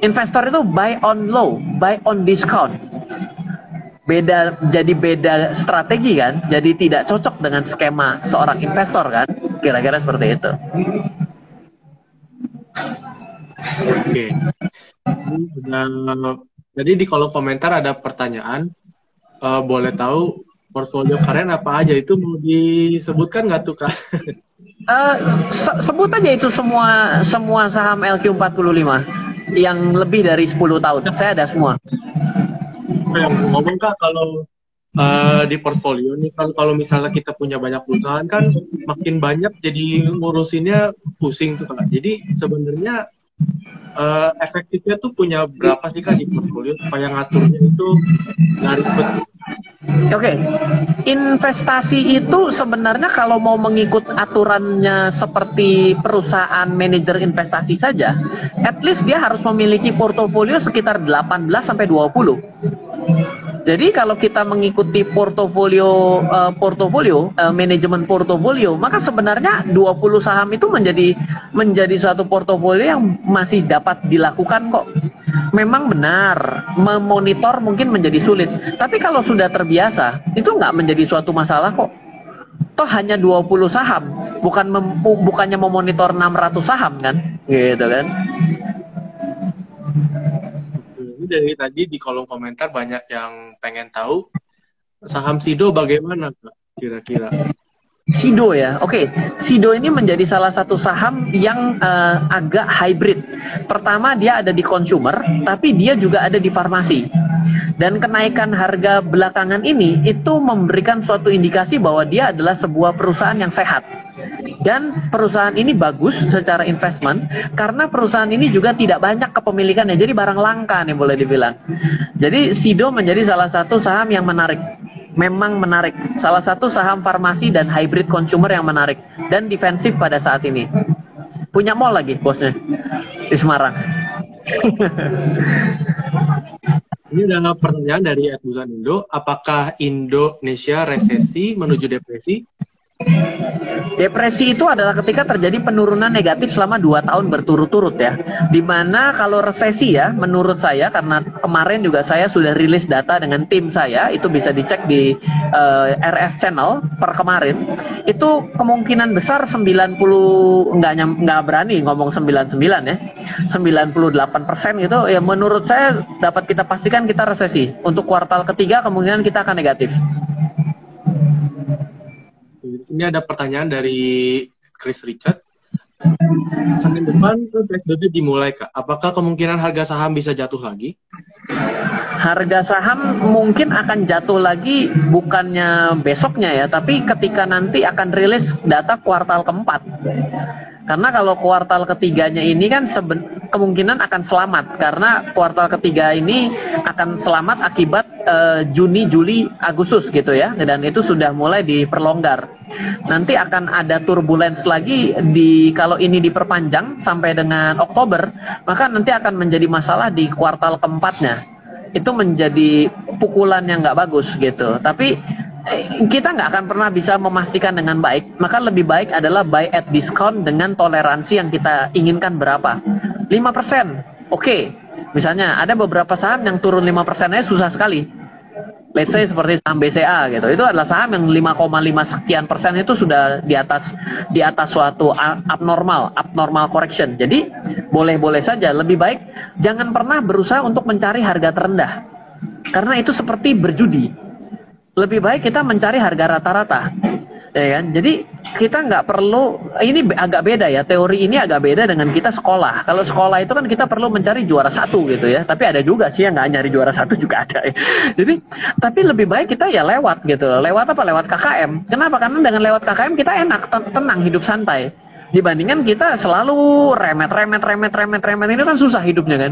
Investor itu buy on low, buy on discount. Beda jadi beda strategi kan? Jadi tidak cocok dengan skema seorang investor kan? Kira-kira seperti itu. Oke. Jadi di kolom komentar ada pertanyaan. Uh, boleh tahu portfolio kalian apa aja itu mau disebutkan nggak tuh kak? Uh, se sebut aja itu semua semua saham LQ45 yang lebih dari 10 tahun. Saya ada semua. Yang ngomong kak kalau uh, di portfolio nih kan kalau misalnya kita punya banyak perusahaan kan makin banyak jadi ngurusinnya pusing tuh kak. Jadi sebenarnya uh, efektifnya tuh punya berapa sih kak di portfolio supaya ngaturnya itu nggak ribet Oke, okay. investasi itu sebenarnya kalau mau mengikut aturannya seperti perusahaan manajer investasi saja, at least dia harus memiliki portofolio sekitar 18 sampai 20. Jadi kalau kita mengikuti portofolio uh, portofolio uh, manajemen portofolio, maka sebenarnya 20 saham itu menjadi menjadi suatu portofolio yang masih dapat dilakukan kok. Memang benar, memonitor mungkin menjadi sulit. Tapi kalau sudah terbiasa, itu nggak menjadi suatu masalah kok. Toh hanya 20 saham, bukan mem, bukannya memonitor 600 saham kan? Gitu kan dari tadi di kolom komentar banyak yang pengen tahu saham Sido bagaimana kira-kira? Sido ya, oke. Okay. Sido ini menjadi salah satu saham yang uh, agak hybrid. Pertama dia ada di consumer, tapi dia juga ada di farmasi. Dan kenaikan harga belakangan ini itu memberikan suatu indikasi bahwa dia adalah sebuah perusahaan yang sehat dan perusahaan ini bagus secara investment karena perusahaan ini juga tidak banyak kepemilikannya. Jadi barang langka nih boleh dibilang. Jadi Sido menjadi salah satu saham yang menarik. Memang menarik. Salah satu saham farmasi dan hybrid consumer yang menarik dan defensif pada saat ini. Punya mall lagi bosnya di Semarang. Ini adalah pertanyaan dari Edmusan Indo. Apakah Indonesia resesi menuju depresi? Depresi itu adalah ketika terjadi penurunan negatif selama 2 tahun berturut-turut ya. Di mana kalau resesi ya, menurut saya karena kemarin juga saya sudah rilis data dengan tim saya, itu bisa dicek di uh, eh, RF channel per kemarin. Itu kemungkinan besar 90 nggak nggak berani ngomong 99 ya. 98 persen gitu ya menurut saya dapat kita pastikan kita resesi. Untuk kuartal ketiga kemungkinan kita akan negatif. Di sini ada pertanyaan dari Chris Richard. Senin depan PSBB dimulai, Kak. Apakah kemungkinan harga saham bisa jatuh lagi? Harga saham mungkin akan jatuh lagi bukannya besoknya ya, tapi ketika nanti akan rilis data kuartal keempat. Karena kalau kuartal ketiganya ini kan kemungkinan akan selamat karena kuartal ketiga ini akan selamat akibat uh, Juni, Juli, Agustus gitu ya dan itu sudah mulai diperlonggar. Nanti akan ada turbulence lagi di kalau ini diperpanjang sampai dengan Oktober, maka nanti akan menjadi masalah di kuartal keempatnya. Itu menjadi pukulan yang nggak bagus gitu. Tapi kita nggak akan pernah bisa memastikan dengan baik. Maka lebih baik adalah buy at discount dengan toleransi yang kita inginkan berapa. 5%. Oke. Okay. Misalnya ada beberapa saham yang turun 5% aja susah sekali. Let's say seperti saham BCA gitu. Itu adalah saham yang 5,5 sekian persen itu sudah di atas di atas suatu abnormal, abnormal correction. Jadi boleh-boleh saja lebih baik jangan pernah berusaha untuk mencari harga terendah. Karena itu seperti berjudi lebih baik kita mencari harga rata-rata. Ya kan? Jadi kita nggak perlu ini agak beda ya. Teori ini agak beda dengan kita sekolah. Kalau sekolah itu kan kita perlu mencari juara satu gitu ya. Tapi ada juga sih yang nggak nyari juara satu juga ada ya. jadi tapi lebih baik kita ya lewat gitu. Lewat apa? Lewat KKM kenapa? Karena dengan lewat KKM kita enak tenang hidup santai Dibandingkan kita selalu remet, remet, remet, remet, remet ini kan susah hidupnya kan.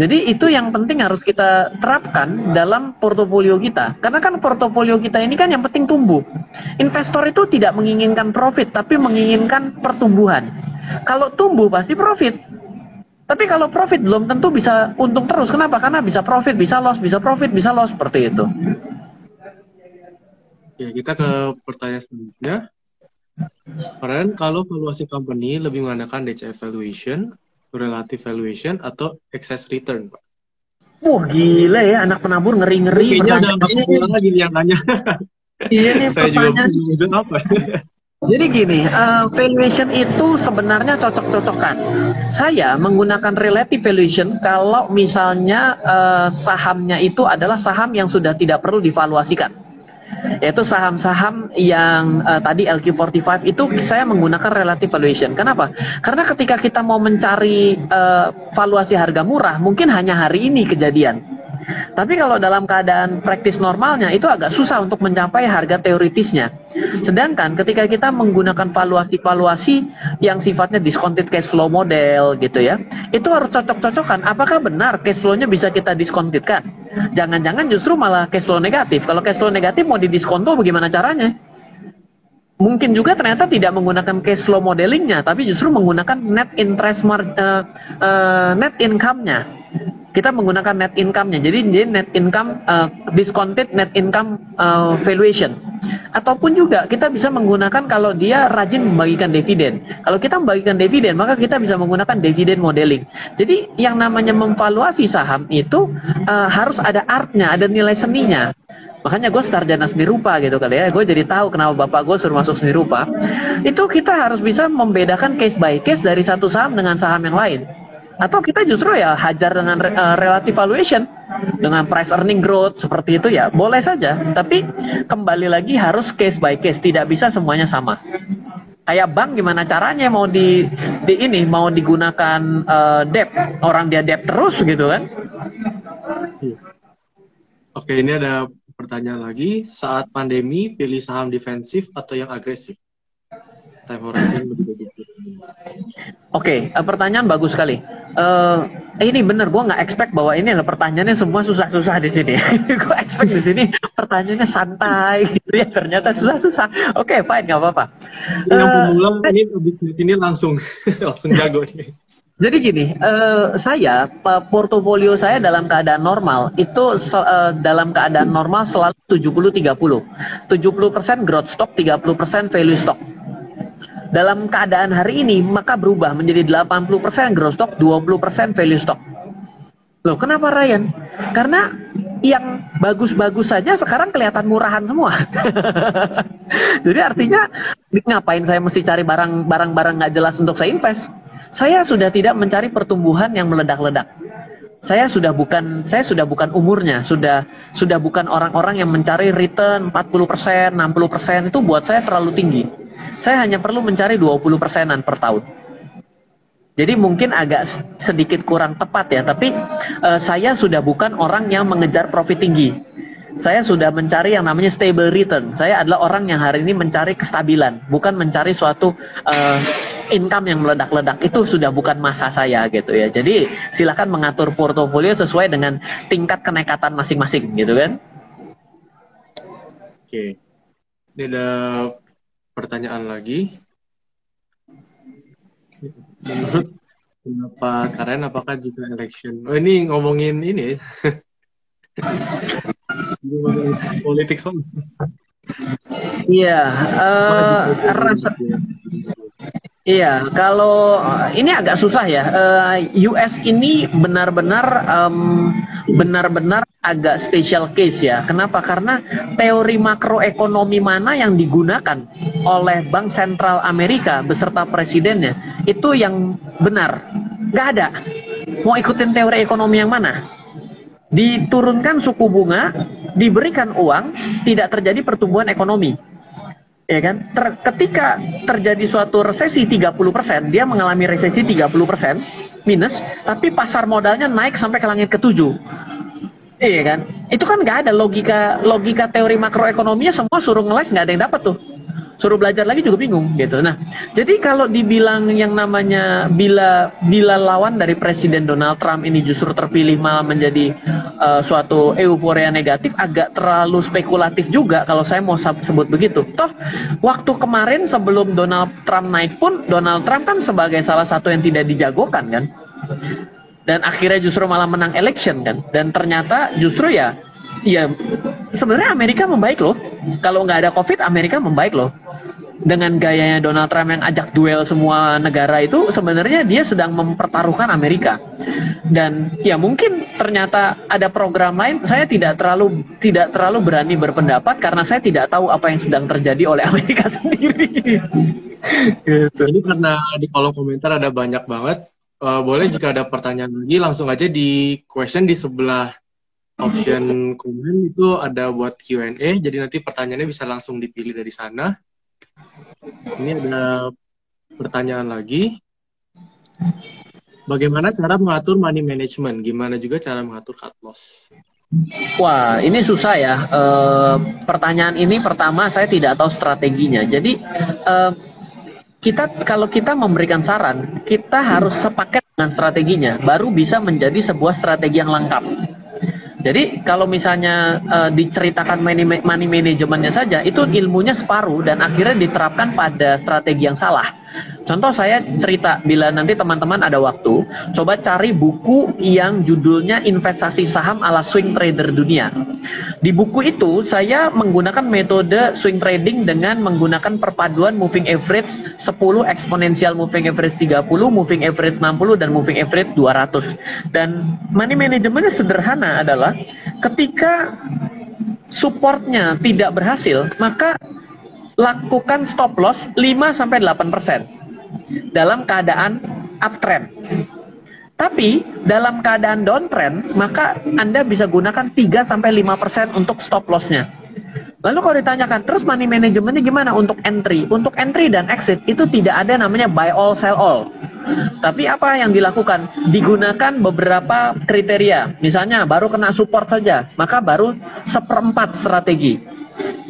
Jadi itu yang penting harus kita terapkan dalam portofolio kita. Karena kan portofolio kita ini kan yang penting tumbuh. Investor itu tidak menginginkan profit, tapi menginginkan pertumbuhan. Kalau tumbuh pasti profit. Tapi kalau profit belum tentu bisa untung terus. Kenapa? Karena bisa profit, bisa loss, bisa profit, bisa loss seperti itu. Ya, kita ke pertanyaan selanjutnya. Keren kalau valuasi company lebih mengandalkan DCF valuation, relative valuation, atau excess return, Pak? Wah gila ya anak penabur ngeri-ngeri. Kayaknya ada pulang lagi yang nanya. Iya nih Saya juga bingung apa. Jadi gini, uh, valuation itu sebenarnya cocok-cocokan. Saya menggunakan relative valuation kalau misalnya uh, sahamnya itu adalah saham yang sudah tidak perlu divaluasikan yaitu saham-saham yang uh, tadi LQ45 itu saya menggunakan relative valuation. Kenapa? Karena ketika kita mau mencari uh, valuasi harga murah, mungkin hanya hari ini kejadian. Tapi kalau dalam keadaan praktis normalnya itu agak susah untuk mencapai harga teoritisnya. Sedangkan ketika kita menggunakan valuasi-valuasi yang sifatnya discounted cash flow model gitu ya, itu harus cocok-cocokan. Apakah benar cash flow-nya bisa kita diskontitkan? Jangan-jangan justru malah cash flow negatif. Kalau cash flow negatif mau didiskonto bagaimana caranya? Mungkin juga ternyata tidak menggunakan cash flow modelingnya, tapi justru menggunakan net interest mar uh, uh, net income-nya kita menggunakan net income-nya. Jadi net income uh, discounted net income uh, valuation. Ataupun juga kita bisa menggunakan kalau dia rajin membagikan dividen. Kalau kita membagikan dividen, maka kita bisa menggunakan dividen modeling. Jadi yang namanya memvaluasi saham itu uh, harus ada artnya, ada nilai seninya. Makanya gue sarjana seni rupa gitu kali ya. Gue jadi tahu kenapa bapak gue suruh masuk seni rupa. Itu kita harus bisa membedakan case by case dari satu saham dengan saham yang lain. Atau kita justru ya hajar dengan uh, relative valuation. Dengan price earning growth seperti itu ya. Boleh saja. Tapi kembali lagi harus case by case. Tidak bisa semuanya sama. Kayak bank gimana caranya mau di, di ini mau digunakan uh, debt. Orang dia debt terus gitu kan. Oke ini ada pertanyaan lagi saat pandemi pilih saham defensif atau yang agresif time horizon Oke, okay, uh, pertanyaan bagus sekali. Uh, ini bener, gue nggak expect bahwa ini adalah pertanyaannya semua susah-susah di sini. gue expect di sini pertanyaannya santai, gitu ya. Ternyata susah-susah. Oke, okay, fine, nggak apa-apa. Yang uh, pemula ini bisnis ini langsung langsung jago nih. Jadi gini, uh, saya portofolio saya dalam keadaan normal itu uh, dalam keadaan normal selalu 70-30. 70% growth stock, 30% value stock dalam keadaan hari ini maka berubah menjadi 80% growth stock, 20% value stock. Loh, kenapa Ryan? Karena yang bagus-bagus saja sekarang kelihatan murahan semua. Jadi artinya ngapain saya mesti cari barang barang-barang nggak jelas untuk saya invest? Saya sudah tidak mencari pertumbuhan yang meledak-ledak. Saya sudah bukan saya sudah bukan umurnya, sudah sudah bukan orang-orang yang mencari return 40%, 60% itu buat saya terlalu tinggi saya hanya perlu mencari 20 persenan per tahun. Jadi mungkin agak sedikit kurang tepat ya, tapi uh, saya sudah bukan orang yang mengejar profit tinggi. Saya sudah mencari yang namanya stable return. Saya adalah orang yang hari ini mencari kestabilan, bukan mencari suatu uh, income yang meledak-ledak. Itu sudah bukan masa saya gitu ya. Jadi silakan mengatur portofolio sesuai dengan tingkat kenekatan masing-masing gitu kan. Oke. Ini ada pertanyaan lagi. Menurut pendapat kalian apakah jika election? Oh ini ngomongin ini. politik soalnya. Iya, uh, rasa, Iya, kalau eh, ini agak susah ya. Eh, US ini benar-benar um, benar-benar agak special case ya. Kenapa? Karena teori makroekonomi mana yang digunakan oleh Bank Sentral Amerika beserta presidennya itu yang benar. Gak ada. Mau ikutin teori ekonomi yang mana? Diturunkan suku bunga, diberikan uang, tidak terjadi pertumbuhan ekonomi ya kan? Ter, ketika terjadi suatu resesi 30%, dia mengalami resesi 30% minus, tapi pasar modalnya naik sampai ke langit ketujuh. Iya kan? Itu kan nggak ada logika logika teori makroekonominya semua suruh ngeles nggak ada yang dapat tuh. Suruh belajar lagi juga bingung gitu. Nah, jadi kalau dibilang yang namanya bila bila lawan dari Presiden Donald Trump ini justru terpilih malah menjadi uh, suatu euforia negatif agak terlalu spekulatif juga kalau saya mau sebut begitu. Toh waktu kemarin sebelum Donald Trump naik pun Donald Trump kan sebagai salah satu yang tidak dijagokan kan. Dan akhirnya justru malah menang election kan. Dan ternyata justru ya ya sebenarnya Amerika membaik loh. Kalau nggak ada COVID, Amerika membaik loh. Dengan gayanya Donald Trump yang ajak duel semua negara itu sebenarnya dia sedang mempertaruhkan Amerika. Dan ya mungkin ternyata ada program lain. Saya tidak terlalu tidak terlalu berani berpendapat karena saya tidak tahu apa yang sedang terjadi oleh Amerika sendiri. Gitu. ini karena di kolom komentar ada banyak banget. Uh, boleh jika ada pertanyaan lagi langsung aja di question di sebelah option komen itu ada buat Q&A jadi nanti pertanyaannya bisa langsung dipilih dari sana ini ada pertanyaan lagi. Bagaimana cara mengatur money management? Gimana juga cara mengatur cut loss? Wah, ini susah ya. E, pertanyaan ini pertama saya tidak tahu strateginya. Jadi e, kita kalau kita memberikan saran, kita harus sepaket dengan strateginya, baru bisa menjadi sebuah strategi yang lengkap. Jadi kalau misalnya uh, diceritakan money, money manajemennya saja, itu ilmunya separuh dan akhirnya diterapkan pada strategi yang salah. Contoh saya cerita bila nanti teman-teman ada waktu, coba cari buku yang judulnya Investasi Saham ala Swing Trader Dunia. Di buku itu saya menggunakan metode swing trading dengan menggunakan perpaduan moving average 10, exponential moving average 30, moving average 60 dan moving average 200. Dan money managementnya sederhana adalah ketika supportnya tidak berhasil, maka lakukan stop loss 5 sampai 8% dalam keadaan uptrend. Tapi dalam keadaan downtrend, maka Anda bisa gunakan 3 sampai 5% untuk stop lossnya. Lalu kalau ditanyakan, terus money managementnya gimana untuk entry? Untuk entry dan exit itu tidak ada namanya buy all, sell all. Tapi apa yang dilakukan? Digunakan beberapa kriteria. Misalnya baru kena support saja, maka baru seperempat strategi.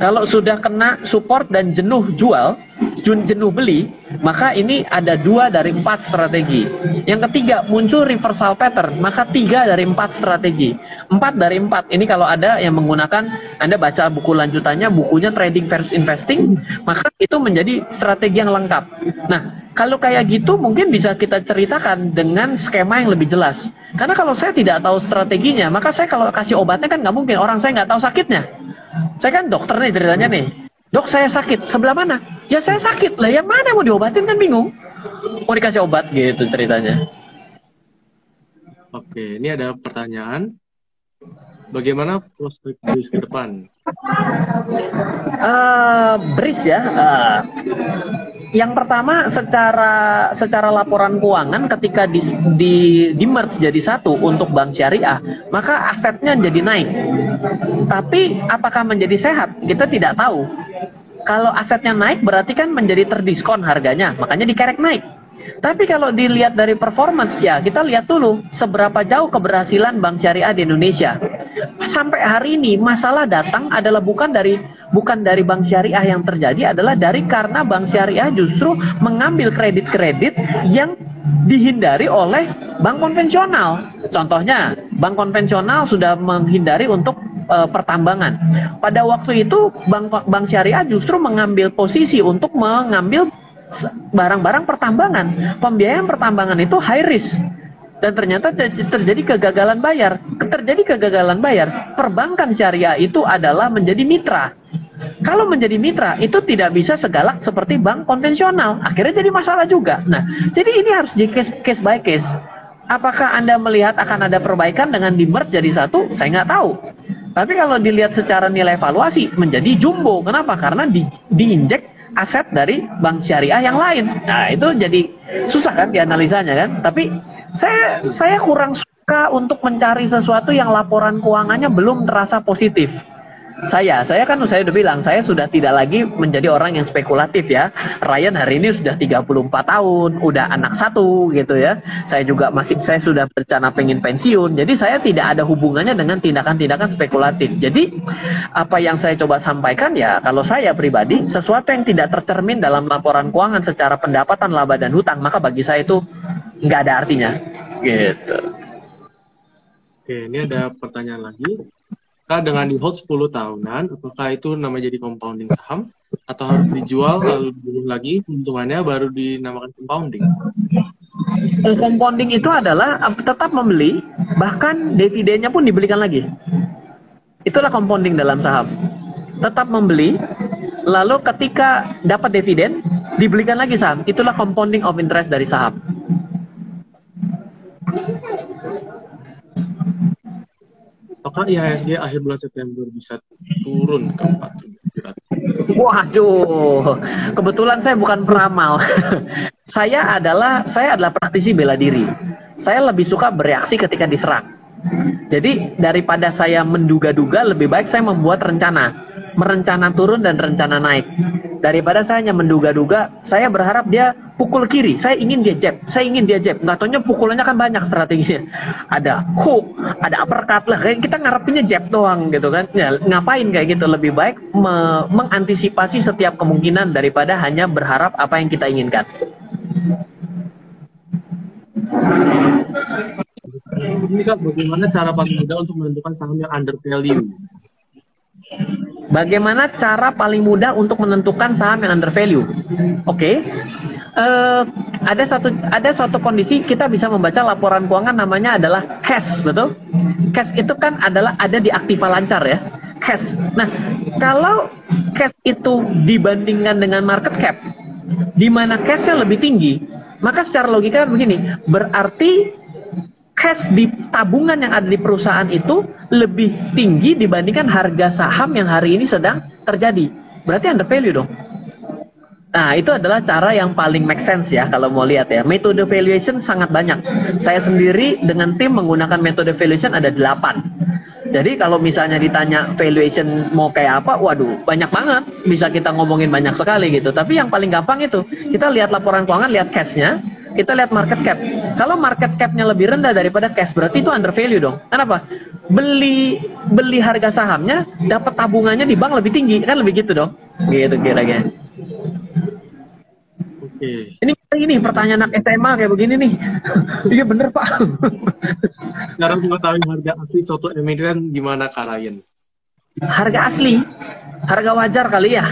Kalau sudah kena support dan jenuh jual, jenuh beli, maka ini ada dua dari empat strategi. Yang ketiga, muncul reversal pattern, maka tiga dari empat strategi. Empat dari empat, ini kalau ada yang menggunakan, Anda baca buku lanjutannya, bukunya Trading versus Investing, maka itu menjadi strategi yang lengkap. Nah, kalau kayak gitu mungkin bisa kita ceritakan dengan skema yang lebih jelas. Karena kalau saya tidak tahu strateginya, maka saya kalau kasih obatnya kan nggak mungkin. Orang saya nggak tahu sakitnya. Saya kan dokter nih ceritanya nih. Dok saya sakit, sebelah mana? Ya saya sakit, lah yang mana mau diobatin kan bingung. Mau dikasih obat gitu ceritanya. Oke, ini ada pertanyaan. Bagaimana prospek bis ke depan? Uh, bris ya. Uh, yang pertama secara secara laporan keuangan ketika di, di, di merge jadi satu untuk bank syariah maka asetnya jadi naik. Tapi apakah menjadi sehat? Kita tidak tahu. Kalau asetnya naik berarti kan menjadi terdiskon harganya. Makanya dikerek naik tapi kalau dilihat dari performance ya, kita lihat dulu seberapa jauh keberhasilan bank syariah di Indonesia. Sampai hari ini masalah datang adalah bukan dari bukan dari bank syariah yang terjadi adalah dari karena bank syariah justru mengambil kredit-kredit yang dihindari oleh bank konvensional. Contohnya, bank konvensional sudah menghindari untuk uh, pertambangan. Pada waktu itu bank bank syariah justru mengambil posisi untuk mengambil barang-barang pertambangan. Pembiayaan pertambangan itu high risk. Dan ternyata terjadi kegagalan bayar. Terjadi kegagalan bayar. Perbankan syariah itu adalah menjadi mitra. Kalau menjadi mitra itu tidak bisa segalak seperti bank konvensional. Akhirnya jadi masalah juga. Nah, jadi ini harus di case, case by case. Apakah Anda melihat akan ada perbaikan dengan di merge jadi satu? Saya nggak tahu. Tapi kalau dilihat secara nilai evaluasi menjadi jumbo. Kenapa? Karena di, diinjek aset dari bank syariah yang lain. Nah, itu jadi susah kan dianalisanya kan? Tapi saya saya kurang suka untuk mencari sesuatu yang laporan keuangannya belum terasa positif. Saya, saya kan saya udah bilang, saya sudah tidak lagi menjadi orang yang spekulatif ya. Ryan hari ini sudah 34 tahun, udah anak satu gitu ya. Saya juga masih, saya sudah berencana pengen pensiun. Jadi saya tidak ada hubungannya dengan tindakan-tindakan spekulatif. Jadi apa yang saya coba sampaikan ya, kalau saya pribadi, sesuatu yang tidak tercermin dalam laporan keuangan secara pendapatan, laba dan hutang, maka bagi saya itu nggak ada artinya. Gitu. Oke, ini ada pertanyaan lagi apakah dengan di hold 10 tahunan, apakah itu namanya jadi compounding saham atau harus dijual lalu dibeli lagi keuntungannya baru dinamakan compounding? Eh, compounding itu adalah eh, tetap membeli, bahkan dividennya pun dibelikan lagi. Itulah compounding dalam saham. Tetap membeli, lalu ketika dapat dividen, dibelikan lagi saham. Itulah compounding of interest dari saham. Apakah IHSG akhir bulan September bisa turun ke 47 Waduh, kebetulan saya bukan peramal. saya adalah saya adalah praktisi bela diri. Saya lebih suka bereaksi ketika diserang. Jadi daripada saya menduga-duga, lebih baik saya membuat rencana merencana turun dan rencana naik. Daripada saya hanya menduga-duga, saya berharap dia pukul kiri, saya ingin dia jab, saya ingin dia jab. Nggak taunya pukulannya kan banyak strateginya. Ada hook, ada uppercut lah, kayak kita ngarepinnya jab doang gitu kan. Ya, ngapain kayak gitu, lebih baik me mengantisipasi setiap kemungkinan daripada hanya berharap apa yang kita inginkan. Ini kan bagaimana cara paling mudah untuk menentukan saham yang under value? Bagaimana cara paling mudah untuk menentukan saham yang under value? Oke, okay. uh, eh, ada satu ada suatu kondisi kita bisa membaca laporan keuangan namanya adalah cash, betul? Cash itu kan adalah ada di aktiva lancar ya, cash. Nah, kalau cash itu dibandingkan dengan market cap, di mana cashnya lebih tinggi, maka secara logika begini, berarti cash di tabungan yang ada di perusahaan itu lebih tinggi dibandingkan harga saham yang hari ini sedang terjadi. Berarti under value dong. Nah, itu adalah cara yang paling make sense ya kalau mau lihat ya. Metode valuation sangat banyak. Saya sendiri dengan tim menggunakan metode valuation ada 8. Jadi kalau misalnya ditanya valuation mau kayak apa, waduh banyak banget. Bisa kita ngomongin banyak sekali gitu. Tapi yang paling gampang itu, kita lihat laporan keuangan, lihat cashnya, kita lihat market cap. Kalau market capnya lebih rendah daripada cash, berarti itu under value dong. Kenapa? Beli beli harga sahamnya, dapat tabungannya di bank lebih tinggi, kan lebih gitu dong. Gitu kira-kira. Oke. Ini ini pertanyaan anak SMA kayak begini nih. Iya bener pak. Cara mengetahui harga asli suatu emiten gimana Kak Ryan? Harga asli, harga wajar kali ya.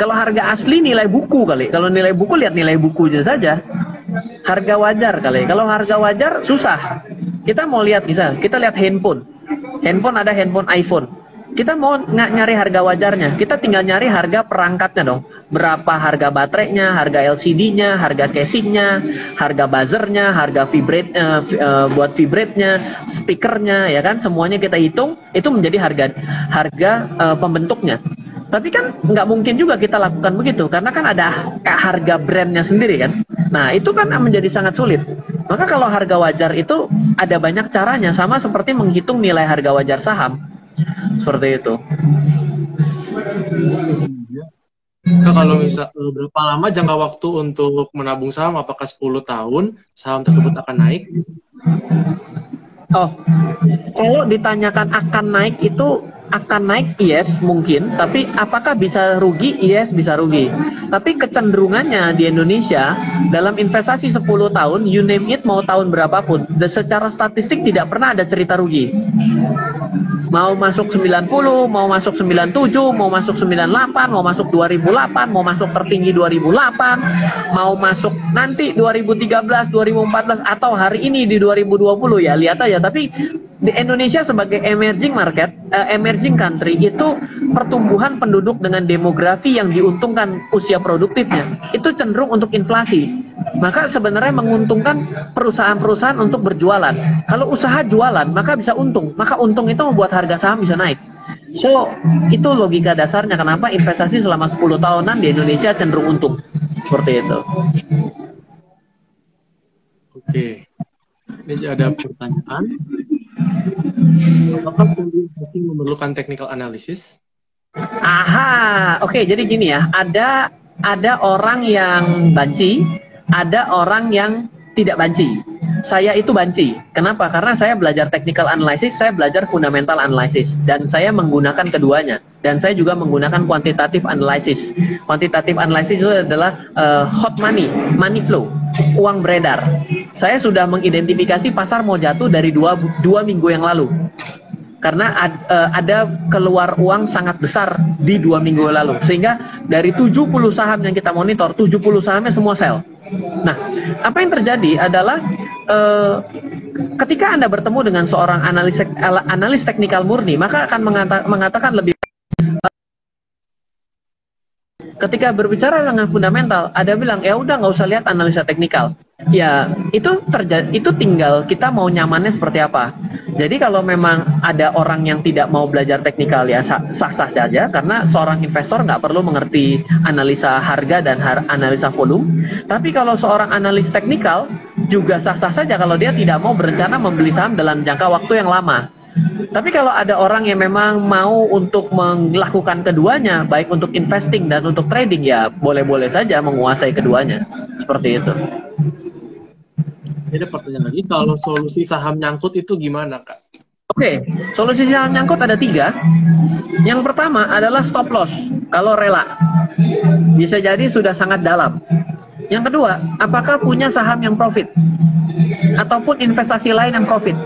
Kalau harga asli nilai buku kali. Kalau nilai buku lihat nilai bukunya saja. Harga wajar kali. Kalau harga wajar susah. Kita mau lihat bisa. Kita lihat handphone. Handphone ada handphone iPhone. Kita mau nggak nyari harga wajarnya. Kita tinggal nyari harga perangkatnya dong. Berapa harga baterainya, harga LCD-nya, harga casingnya, harga buzzernya, harga vibrate uh, uh, buat vibrate-nya, speakernya, ya kan? Semuanya kita hitung. Itu menjadi harga harga uh, pembentuknya. Tapi kan nggak mungkin juga kita lakukan begitu karena kan ada harga brandnya sendiri kan. Nah itu kan menjadi sangat sulit. Maka kalau harga wajar itu ada banyak caranya sama seperti menghitung nilai harga wajar saham seperti itu. Nah, kalau misal eh, berapa lama jangka waktu untuk menabung saham? Apakah 10 tahun saham tersebut akan naik? Oh, kalau ditanyakan akan naik itu akan naik yes mungkin. Tapi apakah bisa rugi? Yes bisa rugi. Tapi kecenderungannya di Indonesia dalam investasi 10 tahun you name it mau tahun berapapun secara statistik tidak pernah ada cerita rugi. Mau masuk 90 mau masuk 97 mau masuk 98 mau masuk 2008 mau masuk tertinggi 2008 mau masuk nanti 2013 2014 atau hari ini di 2020 ya lihat aja. Tapi di Indonesia sebagai emerging market, uh, emerging country itu pertumbuhan penduduk dengan demografi yang diuntungkan usia produktifnya itu cenderung untuk inflasi. Maka sebenarnya menguntungkan perusahaan-perusahaan untuk berjualan. Kalau usaha jualan maka bisa untung, maka untung itu membuat harga saham bisa naik. So, itu logika dasarnya kenapa investasi selama 10 tahunan di Indonesia cenderung untung. Seperti itu. Oke. Ini ada pertanyaan Apakah investing memerlukan technical analysis? Aha, oke okay, jadi gini ya, ada ada orang yang banci, ada orang yang tidak banci. Saya itu banci. Kenapa? Karena saya belajar technical analysis, saya belajar fundamental analysis dan saya menggunakan keduanya. Dan saya juga menggunakan quantitative analysis. Quantitative analysis itu adalah uh, hot money, money flow, uang beredar. Saya sudah mengidentifikasi pasar mau jatuh dari dua, dua minggu yang lalu karena ad, uh, ada keluar uang sangat besar di dua minggu lalu sehingga dari 70 saham yang kita monitor 70 sahamnya semua sell nah apa yang terjadi adalah uh, ketika anda bertemu dengan seorang analis analis teknikal murni maka akan mengata, mengatakan lebih ketika berbicara dengan fundamental ada bilang ya udah nggak usah lihat analisa teknikal. Ya itu terjadi itu tinggal kita mau nyamannya seperti apa. Jadi kalau memang ada orang yang tidak mau belajar teknikal ya sah-sah saja karena seorang investor nggak perlu mengerti analisa harga dan har analisa volume. Tapi kalau seorang analis teknikal juga sah-sah saja kalau dia tidak mau berencana membeli saham dalam jangka waktu yang lama tapi kalau ada orang yang memang mau untuk melakukan keduanya, baik untuk investing dan untuk trading, ya boleh-boleh saja menguasai keduanya. Seperti itu. Ini ada pertanyaan lagi, kalau solusi saham nyangkut itu gimana, Kak? Oke, okay. solusi saham nyangkut ada tiga. Yang pertama adalah stop loss, kalau rela. Bisa jadi sudah sangat dalam. Yang kedua, apakah punya saham yang profit? Ataupun investasi lain yang profit?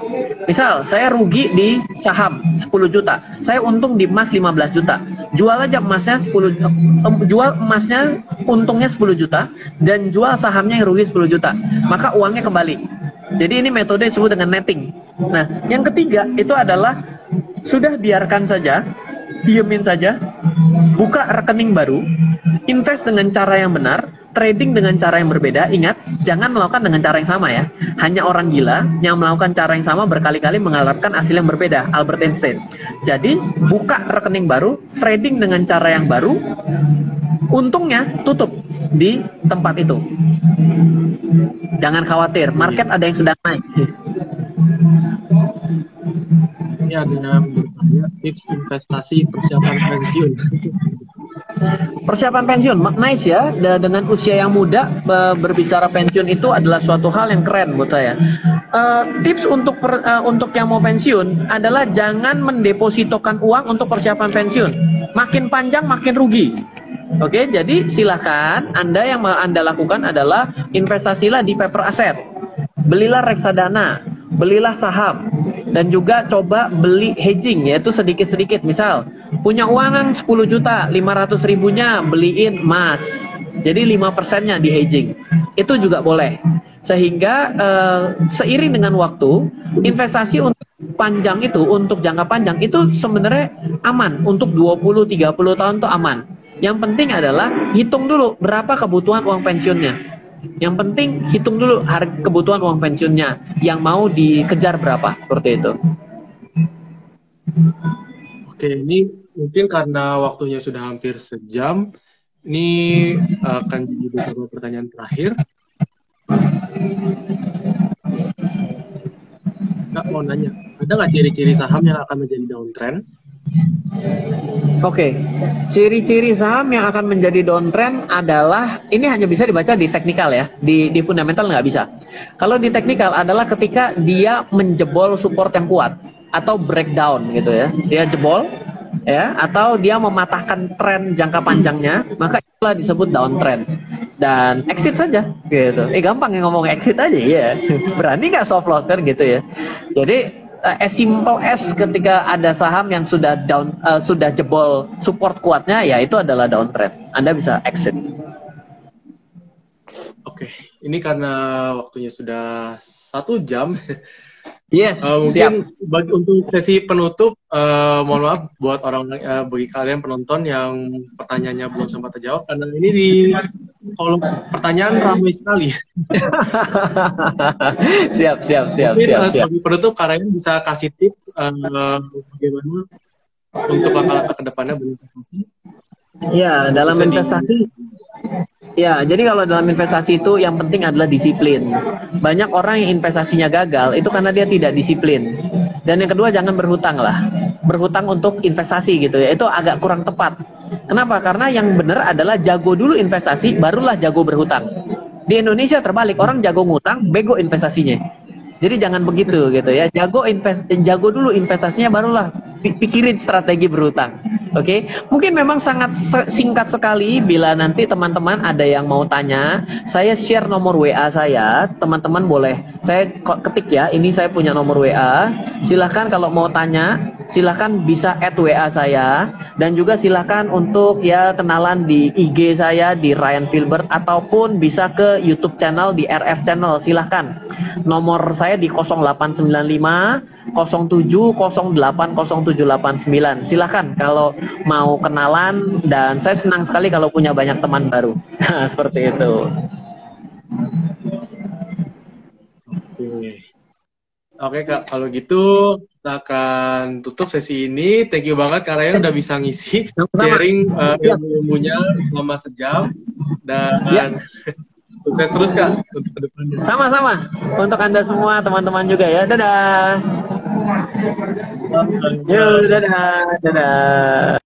Misal, saya rugi di saham 10 juta, saya untung di emas 15 juta. Jual aja emasnya 10 jual emasnya untungnya 10 juta dan jual sahamnya yang rugi 10 juta. Maka uangnya kembali. Jadi ini metode disebut dengan netting. Nah, yang ketiga itu adalah sudah biarkan saja, diemin saja, buka rekening baru, invest dengan cara yang benar, trading dengan cara yang berbeda, ingat, jangan melakukan dengan cara yang sama ya. Hanya orang gila yang melakukan cara yang sama berkali-kali mengharapkan hasil yang berbeda, Albert Einstein. Jadi, buka rekening baru, trading dengan cara yang baru, untungnya tutup di tempat itu. Jangan khawatir, market ada yang sedang naik. Ini ada tips investasi persiapan pensiun. Persiapan pensiun, nice ya. Dengan usia yang muda berbicara pensiun itu adalah suatu hal yang keren buat saya. Uh, tips untuk per, uh, untuk yang mau pensiun adalah jangan mendepositokan uang untuk persiapan pensiun. Makin panjang makin rugi. Oke, jadi silakan Anda yang Anda lakukan adalah investasilah di paper aset. Belilah reksadana, belilah saham, dan juga coba beli hedging yaitu sedikit-sedikit. Misal, punya uang 10 juta, 500 ribunya beliin emas. Jadi 5 persennya di hedging. Itu juga boleh. Sehingga uh, seiring dengan waktu, investasi untuk panjang itu, untuk jangka panjang itu sebenarnya aman. Untuk 20-30 tahun itu aman. Yang penting adalah hitung dulu berapa kebutuhan uang pensiunnya. Yang penting hitung dulu harga kebutuhan uang pensiunnya yang mau dikejar berapa seperti itu. Oke, ini mungkin karena waktunya sudah hampir sejam, ini akan jadi beberapa pertanyaan terakhir. Kak mau nanya, ada nggak ciri-ciri saham yang akan menjadi downtrend? Oke, okay. ciri-ciri saham yang akan menjadi downtrend adalah ini hanya bisa dibaca di teknikal ya, di di fundamental nggak bisa. Kalau di teknikal adalah ketika dia menjebol support yang kuat atau breakdown gitu ya, dia jebol ya, atau dia mematahkan tren jangka panjangnya, maka itulah disebut downtrend dan exit saja gitu. Eh gampang ya ngomong exit aja ya, berani nggak soft loss kan gitu ya. Jadi as simple as ketika ada saham yang sudah down uh, sudah jebol support kuatnya ya itu adalah downtrend. Anda bisa exit. Oke, ini karena waktunya sudah satu jam. Iya. Yeah, uh, mungkin siap. bagi untuk sesi penutup, uh, mohon maaf buat orang uh, bagi kalian penonton yang pertanyaannya belum sempat terjawab karena ini di kolom pertanyaan ramai sekali. siap, siap, siap. Mungkin siap, uh, sebagai penutup kalian bisa kasih tip uh, bagaimana untuk langkah-langkah ke depannya berinvestasi. Ya, dalam investasi Ya, jadi kalau dalam investasi itu yang penting adalah disiplin. Banyak orang yang investasinya gagal itu karena dia tidak disiplin. Dan yang kedua jangan berhutang lah. Berhutang untuk investasi gitu ya. Itu agak kurang tepat. Kenapa? Karena yang benar adalah jago dulu investasi, barulah jago berhutang. Di Indonesia terbalik, orang jago ngutang, bego investasinya. Jadi jangan begitu gitu ya. Jago invest jago dulu investasinya barulah pikirin strategi berhutang. Oke, okay? mungkin memang sangat singkat sekali bila nanti teman-teman ada yang mau tanya, saya share nomor WA saya, teman-teman boleh saya ketik ya, ini saya punya nomor WA. Silahkan kalau mau tanya, silahkan bisa add WA saya dan juga silahkan untuk ya kenalan di IG saya di Ryan Filbert ataupun bisa ke YouTube channel di RF channel silahkan. Nomor saya di 0895 07080789. Silahkan kalau mau kenalan dan saya senang sekali kalau punya banyak teman baru. Seperti itu. Oke kak, kalau gitu kita akan tutup sesi ini. Thank you banget Kak Ryan udah bisa ngisi sharing uh, ilmu-ilmunya selama sejam dan ya. sukses terus kak untuk ke depannya. Sama-sama untuk anda semua teman-teman juga ya. Dadah. Yuk, dadah, dadah.